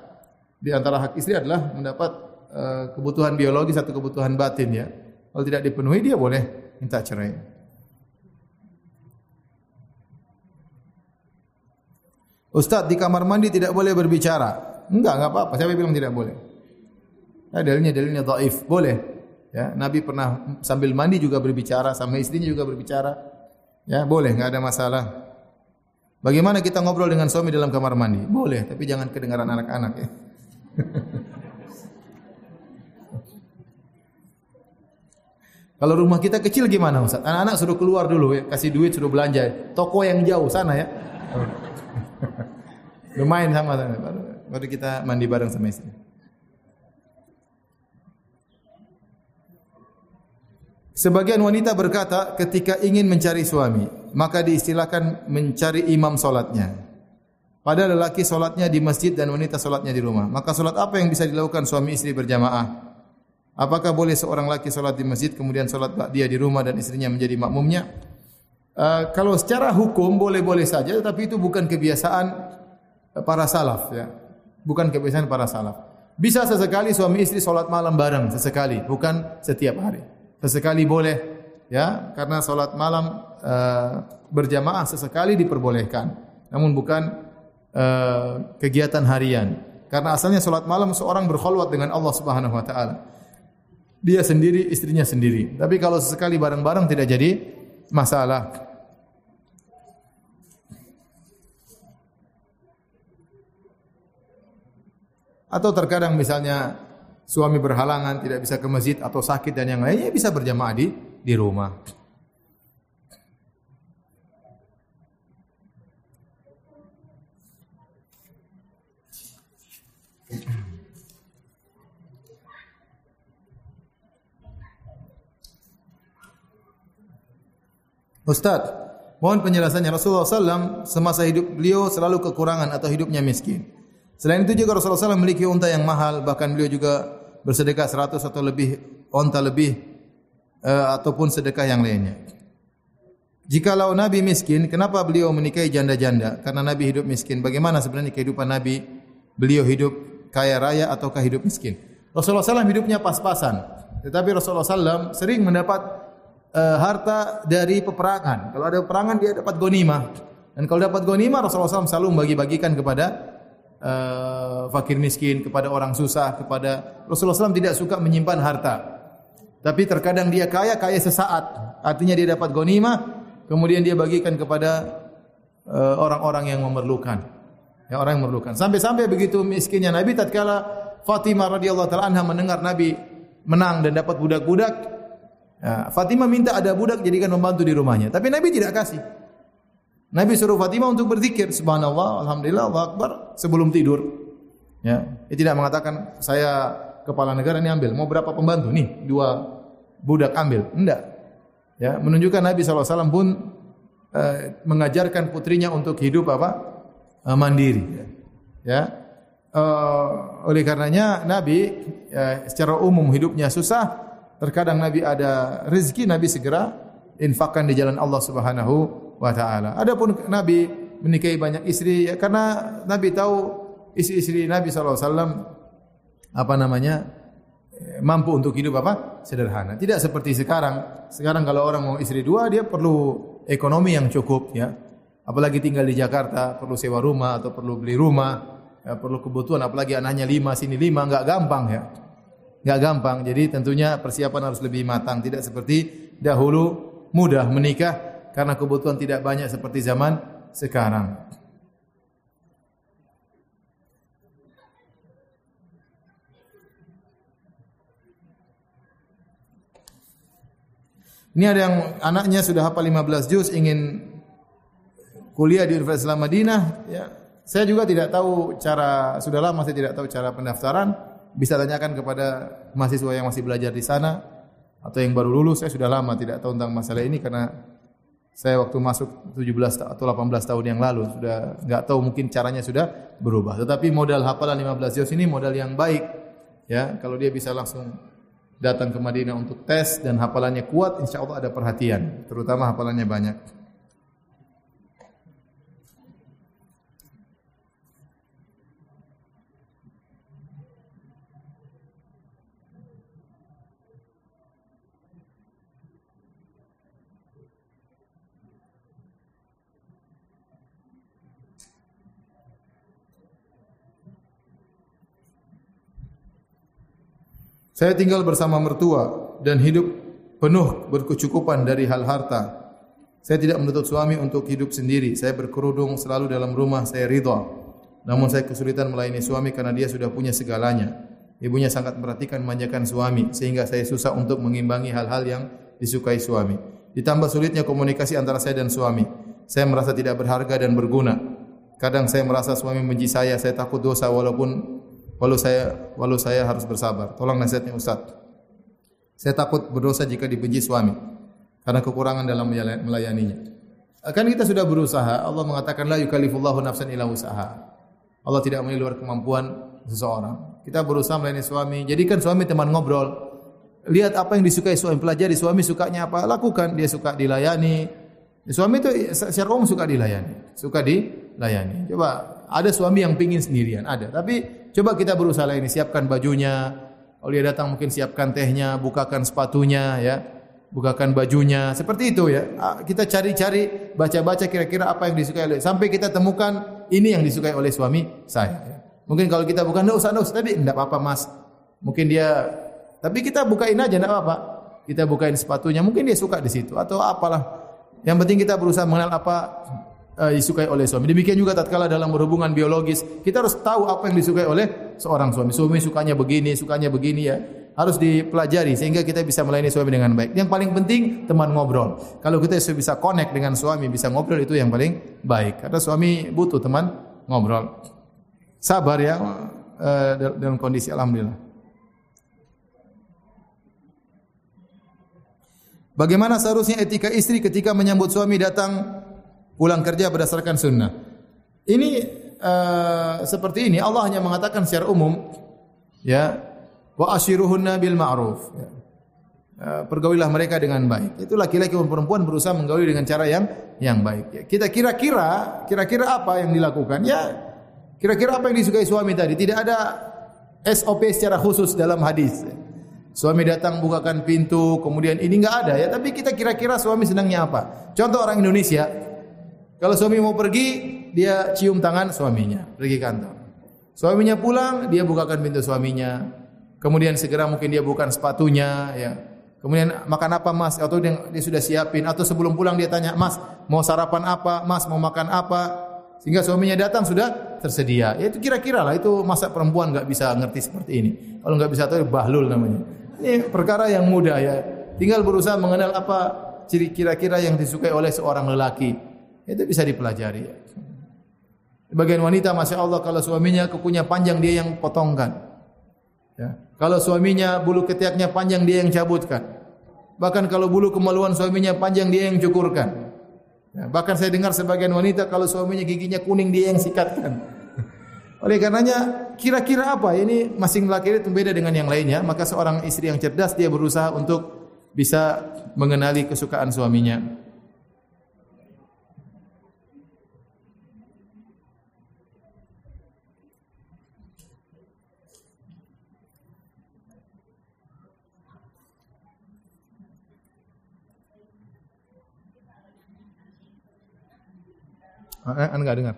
di antara hak istri adalah mendapat uh, kebutuhan biologis atau kebutuhan batin ya. Kalau tidak dipenuhi dia boleh minta cerai. Ustaz di kamar mandi tidak boleh berbicara. Enggak, enggak apa-apa. Siapa bilang tidak boleh? Nah, dalilnya dalilnya dhaif. Boleh. Ya, Nabi pernah sambil mandi juga berbicara sama istrinya juga berbicara. Ya, boleh, enggak ada masalah. Bagaimana kita ngobrol dengan suami dalam kamar mandi? Boleh, tapi jangan kedengaran anak-anak ya. [laughs] Kalau rumah kita kecil gimana Ustaz? Anak-anak suruh keluar dulu ya, kasih duit suruh belanja. Toko yang jauh sana ya. [laughs] Lumayan sama sana. Baru kita mandi bareng sama istri. Sebagian wanita berkata ketika ingin mencari suami, maka diistilahkan mencari imam solatnya. Pada lelaki solatnya di masjid dan wanita solatnya di rumah. Maka solat apa yang bisa dilakukan suami istri berjamaah? Apakah boleh seorang laki solat di masjid kemudian solat dia di rumah dan istrinya menjadi makmumnya? Uh, kalau secara hukum boleh-boleh saja, tapi itu bukan kebiasaan para salaf. Ya. Bukan kebiasaan para salaf. Bisa sesekali suami istri solat malam bareng sesekali, bukan setiap hari. Sesekali boleh ya. Karena salat malam uh, berjamaah sesekali diperbolehkan. Namun bukan uh, kegiatan harian. Karena asalnya salat malam seorang berkhulwat dengan Allah Subhanahu wa taala. Dia sendiri istrinya sendiri. Tapi kalau sesekali bareng-bareng tidak jadi masalah atau terkadang misalnya suami berhalangan tidak bisa ke masjid atau sakit dan yang lainnya bisa berjamaah di di rumah. Ustaz, mohon penjelasannya Rasulullah SAW semasa hidup beliau selalu kekurangan atau hidupnya miskin. Selain itu juga Rasulullah SAW memiliki unta yang mahal, bahkan beliau juga bersedekah seratus atau lebih unta lebih uh, ataupun sedekah yang lainnya. Jikalau Nabi miskin, kenapa beliau menikahi janda-janda? Karena Nabi hidup miskin. Bagaimana sebenarnya kehidupan Nabi? Beliau hidup kaya raya ataukah hidup miskin? Rasulullah SAW hidupnya pas-pasan. Tetapi Rasulullah SAW sering mendapat uh, harta dari peperangan. Kalau ada peperangan dia dapat gonimah. Dan kalau dapat gonimah Rasulullah SAW selalu membagi-bagikan kepada uh, fakir miskin, kepada orang susah, kepada Rasulullah SAW tidak suka menyimpan harta. Tapi terkadang dia kaya, kaya sesaat. Artinya dia dapat gonima, kemudian dia bagikan kepada uh, orang-orang yang memerlukan. Ya, orang yang memerlukan. Sampai-sampai begitu miskinnya Nabi tatkala Fatimah radhiyallahu taala anha mendengar Nabi menang dan dapat budak-budak, ya, Fatimah minta ada budak jadikan membantu di rumahnya. Tapi Nabi tidak kasih. Nabi suruh Fatimah untuk berzikir subhanallah alhamdulillah Allahu akbar sebelum tidur. Ya, dia tidak mengatakan saya kepala negara ini ambil, mau berapa pembantu nih? Dua budak ambil. Enggak. Ya, menunjukkan Nabi SAW pun uh, mengajarkan putrinya untuk hidup apa? Uh, mandiri. Ya. Uh, oleh karenanya Nabi uh, secara umum hidupnya susah, terkadang Nabi ada rezeki Nabi segera infakkan di jalan Allah Subhanahu wa taala. Adapun Nabi menikahi banyak istri ya karena Nabi tahu istri-istri Nabi sallallahu alaihi wasallam apa namanya mampu untuk hidup apa? sederhana. Tidak seperti sekarang. Sekarang kalau orang mau istri dua dia perlu ekonomi yang cukup ya. Apalagi tinggal di Jakarta perlu sewa rumah atau perlu beli rumah, ya, perlu kebutuhan apalagi anaknya lima sini lima enggak gampang ya. Enggak gampang. Jadi tentunya persiapan harus lebih matang, tidak seperti dahulu mudah menikah karena kebutuhan tidak banyak seperti zaman sekarang. Ini ada yang anaknya sudah hafal 15 juz ingin kuliah di Universitas Madinah ya. Saya juga tidak tahu cara sudah lama saya tidak tahu cara pendaftaran. Bisa tanyakan kepada mahasiswa yang masih belajar di sana atau yang baru lulus. Saya sudah lama tidak tahu tentang masalah ini karena saya waktu masuk 17 atau 18 tahun yang lalu sudah enggak tahu mungkin caranya sudah berubah. Tetapi modal hafalan 15 juz ini modal yang baik. Ya, kalau dia bisa langsung datang ke Madinah untuk tes dan hafalannya kuat, insya Allah ada perhatian, terutama hafalannya banyak. Saya tinggal bersama mertua dan hidup penuh berkecukupan dari hal harta. Saya tidak menuntut suami untuk hidup sendiri. Saya berkerudung selalu dalam rumah, saya ridha. Namun saya kesulitan melayani suami karena dia sudah punya segalanya. Ibunya sangat memperhatikan manjakan suami sehingga saya susah untuk mengimbangi hal-hal yang disukai suami. Ditambah sulitnya komunikasi antara saya dan suami. Saya merasa tidak berharga dan berguna. Kadang saya merasa suami membenci saya, saya takut dosa walaupun walau saya walau saya harus bersabar. Tolong nasihatnya Ustaz. Saya takut berdosa jika dibenci suami karena kekurangan dalam melayaninya. Kan kita sudah berusaha. Allah mengatakan la yukallifullahu nafsan illa usaha. Allah tidak menilai luar kemampuan seseorang. Kita berusaha melayani suami. Jadikan suami teman ngobrol lihat apa yang disukai suami pelajari suami sukanya apa lakukan dia suka dilayani suami itu secara umum suka dilayani suka dilayani coba ada suami yang pingin sendirian ada tapi coba kita berusaha ini siapkan bajunya kalau dia datang mungkin siapkan tehnya bukakan sepatunya ya bukakan bajunya seperti itu ya kita cari-cari baca-baca kira-kira apa yang disukai oleh sampai kita temukan ini yang disukai oleh suami saya ya. mungkin kalau kita bukan enggak usah enggak usah tapi enggak apa-apa Mas mungkin dia tapi kita bukain aja enggak apa-apa. Kita bukain sepatunya, mungkin dia suka di situ atau apalah. Yang penting kita berusaha mengenal apa uh, disukai oleh suami. Demikian juga tatkala dalam berhubungan biologis, kita harus tahu apa yang disukai oleh seorang suami. Suami sukanya begini, sukanya begini ya. Harus dipelajari sehingga kita bisa melayani suami dengan baik. Yang paling penting teman ngobrol. Kalau kita bisa connect dengan suami, bisa ngobrol itu yang paling baik. Karena suami butuh teman ngobrol. Sabar ya uh, dalam kondisi alhamdulillah. Bagaimana seharusnya etika istri ketika menyambut suami datang pulang kerja berdasarkan sunnah? Ini uh, seperti ini. Allah hanya mengatakan secara umum, ya, wa ashiruhunna bil ma'ruf. Ya. Uh, pergaulilah mereka dengan baik. Itu laki-laki dan perempuan berusaha menggauli dengan cara yang yang baik. Ya. Kita kira-kira, kira-kira apa yang dilakukan? Ya, kira-kira apa yang disukai suami tadi? Tidak ada SOP secara khusus dalam hadis. Suami datang bukakan pintu, kemudian ini enggak ada ya, tapi kita kira-kira suami senangnya apa? Contoh orang Indonesia, kalau suami mau pergi, dia cium tangan suaminya, pergi kantor. Suaminya pulang, dia bukakan pintu suaminya. Kemudian segera mungkin dia bukan sepatunya, ya. Kemudian makan apa mas? Atau dia, dia sudah siapin. Atau sebelum pulang dia tanya, mas mau sarapan apa? Mas mau makan apa? Sehingga suaminya datang sudah tersedia. Ya itu kira-kira lah. Itu masa perempuan enggak bisa ngerti seperti ini. Kalau enggak bisa tahu bahlul namanya. Ini perkara yang mudah ya. Tinggal berusaha mengenal apa ciri kira-kira yang disukai oleh seorang lelaki. Itu bisa dipelajari. Bagian wanita, masya Allah, kalau suaminya kukunya panjang dia yang potongkan. Ya. Kalau suaminya bulu ketiaknya panjang dia yang cabutkan. Bahkan kalau bulu kemaluan suaminya panjang dia yang cukurkan. Ya. Bahkan saya dengar sebagian wanita kalau suaminya giginya kuning dia yang sikatkan. [laughs] Oleh karenanya kira-kira apa ini masing laki itu berbeda dengan yang lainnya, maka seorang istri yang cerdas dia berusaha untuk bisa mengenali kesukaan suaminya. Anda enggak dengar?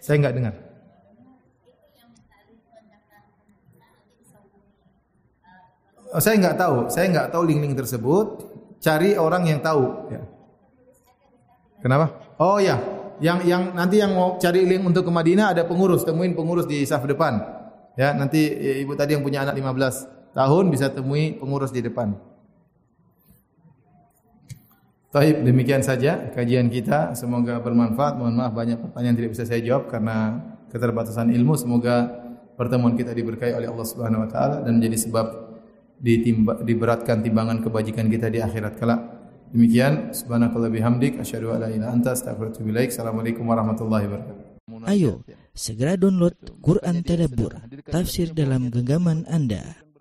Saya enggak dengar. Oh, saya enggak tahu, saya enggak tahu link-link tersebut. Cari orang yang tahu. Ya. Kenapa? Oh ya, yang yang nanti yang mau cari link untuk ke Madinah ada pengurus, temuin pengurus di saf depan. Ya, nanti ya, ibu tadi yang punya anak 15 tahun bisa temui pengurus di depan. Baik, demikian saja kajian kita. Semoga bermanfaat. Mohon maaf banyak pertanyaan tidak bisa saya jawab karena keterbatasan ilmu. Semoga pertemuan kita diberkahi oleh Allah Subhanahu wa taala dan menjadi sebab ditimba, diberatkan timbangan kebajikan kita di akhirat kelak. Demikian subhanakallah bihamdik asyhadu an la ilaha anta astaghfiruka wa Assalamualaikum warahmatullahi wabarakatuh. Ayo segera download Quran Tadabbur tafsir dalam genggaman Anda.